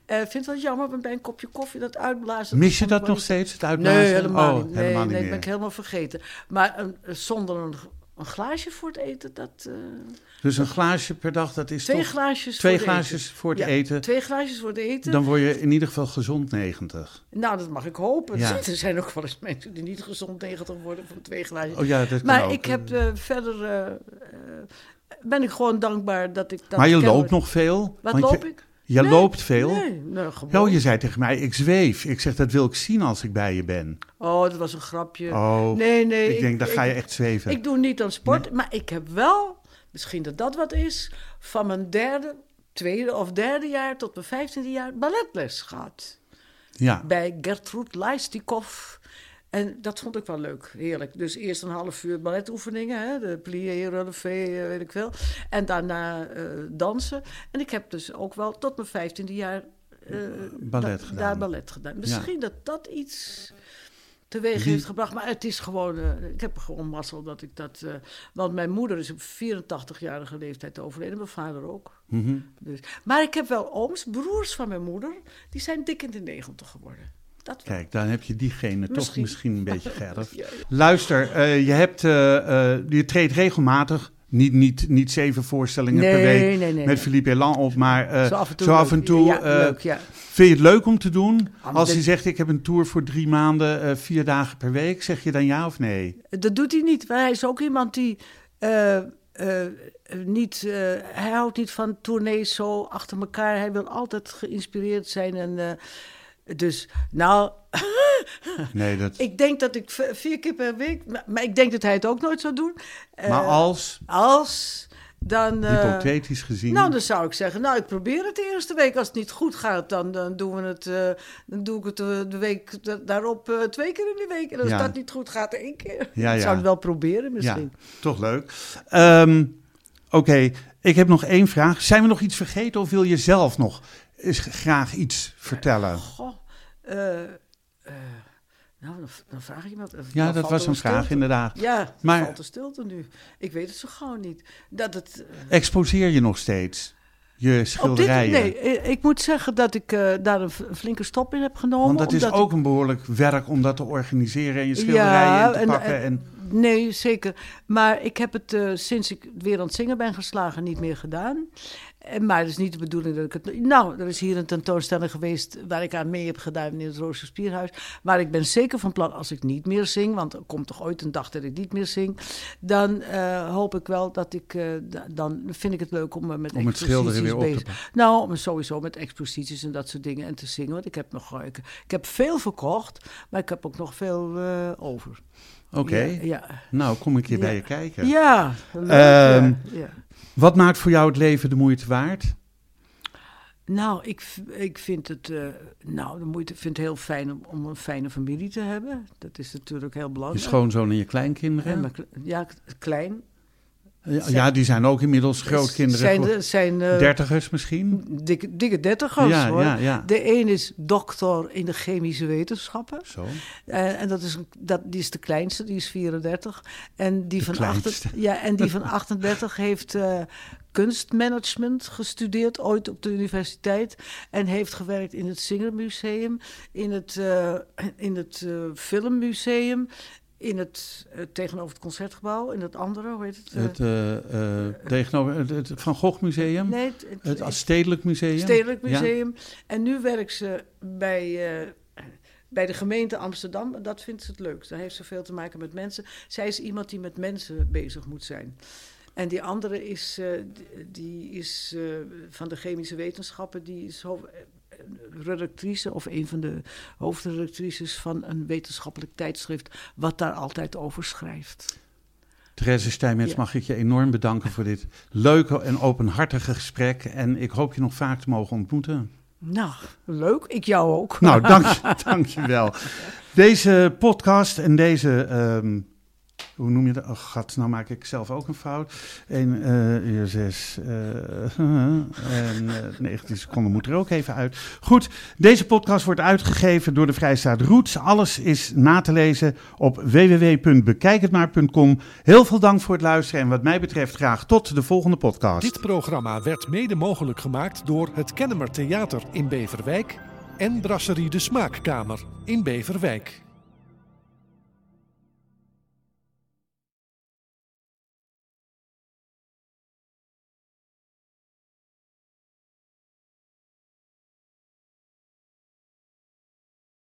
Ik vind het wel jammer, bij een kopje koffie dat uitblazen. Mis je ik dat nog steeds, het uitblazen? Nee, helemaal oh, niet. Nee, helemaal niet nee, meer. ben ik helemaal vergeten. Maar een- zonder een, een glaasje voor het eten, dat... eh, Dus een glaasje per dag, dat is twee toch... glaasjes twee voor glaasjes eten. voor het Ja, eten. Twee glaasjes voor het eten. Dan word je in ieder geval gezond 90. Nou, dat mag ik hopen. Ja. [LAUGHS] Er zijn ook wel eens mensen die niet gezond 90 worden van twee glaasjes. Oh ja, dat kan maar ook. ik heb eh, verder... eh, ben ik gewoon dankbaar dat ik dat maar je loopt nog veel? Wat loop je, ik? Je Nee, loopt veel? Nee, nee gewoon. Oh, je zei tegen mij, ik zweef. Ik zeg, dat wil ik zien als ik bij je ben. Oh, dat was een grapje. Oh, nee, nee. ik denk, dan ga je echt zweven. Ik doe niet aan sport, maar ik heb wel, misschien dat dat wat is, van mijn derde, tweede of derde jaar tot mijn vijftiende jaar balletles gehad. ja, Bij Gertrud Leistikov. En dat vond ik wel leuk, heerlijk. Dus eerst een half uur balletoefeningen, hè, de plié, relevé, eh, weet ik veel. En daarna eh, dansen. En ik heb dus ook wel tot mijn vijftiende jaar eh, Ballet da- gedaan. daar ballet gedaan. Misschien dat dat iets teweeg heeft gebracht. Maar het is gewoon, ik heb gewoon mazzel dat ik dat... want mijn moeder is op 84-jarige leeftijd overleden, mijn vader ook. Mhm. Dus, maar ik heb wel ooms, broers van mijn moeder, die zijn dik in de 90 geworden. Dat kijk, dan heb je diegene toch Misschien. een beetje [LAUGHS] gerf. Luister, eh, je, hebt, eh, eh, je treedt regelmatig, niet, niet, niet zeven voorstellingen per week nee, nee, met. Philippe Elan op, maar Zo af en toe. zo af en leuk. toe, Ja, leuk, ja. vind je het leuk om te doen? Ah, Als hij zegt, ik heb een tour voor drie maanden, vier dagen per week, zeg je dan ja of nee? Dat doet hij niet. Maar hij is ook iemand die niet... hij houdt niet van tournees zo achter elkaar. Hij wil altijd geïnspireerd zijn. En, dus, nou... Nee, dat... [LAUGHS] ik denk dat ik vier keer per week... Maar, ik denk dat hij het ook nooit zou doen. Eh, maar als, Als, dan... eh, hypothetisch gezien... Nou, dan zou ik zeggen, nou, ik probeer het de eerste week. Als het niet goed gaat, dan, dan doen we het, eh, dan doe ik het de week da- daarop twee keer in de week. En als Ja. dat niet goed gaat, één keer. Ja, Ik ja. zou het wel proberen misschien. Ja, toch leuk. Ehm, Oké, ik heb nog één vraag. Zijn we nog iets vergeten of wil je zelf nog eens graag iets vertellen? Goh, eh, eh, nou, dan, dan vraag je iemand. Ja, dan dat was een stilte. vraag inderdaad. Ja, maar, valt er stilte nu. Ik weet het zo gauw niet. Dat het, eh, Exposeer je nog steeds je op dit, schilderijen? nee, eh, ik moet zeggen dat ik eh, daar een, flinke stop in heb genomen. Want dat is ook een behoorlijk werk om dat te organiseren en je schilderijen in te en- pakken. en- En, Nee, zeker. Maar ik heb het eh, sinds ik weer aan het zingen ben geslagen niet meer gedaan. En, maar het is niet de bedoeling dat ik het... Nou, er is hier een tentoonstelling geweest waar ik aan mee heb gedaan in het Roze Spierhuis. Maar ik ben zeker van plan, als ik niet meer zing, want er komt toch ooit een dag dat ik niet meer zing, dan eh, hoop ik wel dat ik, eh, da- dan vind ik het leuk om me met Om het schilderen weer op te pakken. Nou, om sowieso met exposities en dat soort dingen en te zingen. Want ik heb nog, eh, ik, ik heb veel verkocht, maar ik heb ook nog veel eh, over. Oké. Ja, ja. Nou, kom ik hier Ja. bij je kijken. Ja, leuk, Ehm, ja, ja. Wat maakt voor jou het leven de moeite waard? Nou, ik, ik vind het, eh, nou, de moeite, vind het heel fijn om, om een fijne familie te hebben. Dat is natuurlijk heel Je belangrijk. schoonzoon en je En kleinkinderen? mijn ja, klein. Ja, ja, die zijn ook inmiddels grootkinderen. Zijn, geworden. zijn eh, Dertigers misschien? dikke, dikke dertigers, Ja, hoor. ja, ja. De een is doctor in de chemische wetenschappen. Zo. Eh, en dat is, dat, die is de kleinste, die is 34. En die, De van, achter, ja, en die van [LAUGHS] 38 heeft eh, kunstmanagement gestudeerd, ooit op de universiteit. En heeft gewerkt in het Singermuseum, in het, in het Filmmuseum, in het, eh, tegenover het Concertgebouw, in het andere, hoe heet het? Het, eh, eh, tegenover het, het Van Gogh Museum? nee, het, het- Het Stedelijk Museum? Stedelijk Ja. Museum. En nu werkt ze bij, bij de gemeente Amsterdam. Dat vindt ze het leukst. Daar heeft ze veel te maken met mensen. Zij is iemand die met mensen bezig moet zijn. En die andere is, die- is van de chemische wetenschappen. Die is redactrice of een van de hoofdredactrices van een wetenschappelijk tijdschrift. Wat daar altijd over schrijft. Therese Stijmets, Ja. mag ik je enorm bedanken voor dit leuke en openhartige gesprek. En ik hoop je nog vaak te mogen ontmoeten. Nou, leuk. Ik jou ook. Nou, dank, je- [LAUGHS] dank je wel. Deze podcast en deze, ehm, hoe noem je dat? Oh, gat, nou maak ik zelf ook een fout. 1 uur 6 en eh 19 seconden moet er ook even uit. Goed, deze podcast wordt uitgegeven door de Vrijstaat Roots. Alles is na te lezen op www.bekijkhetmaar.com. Heel veel dank voor het luisteren en wat mij betreft graag tot de volgende podcast. Dit programma werd mede mogelijk gemaakt door het Kennemer Theater in Beverwijk en Brasserie de Smaakkamer in Beverwijk.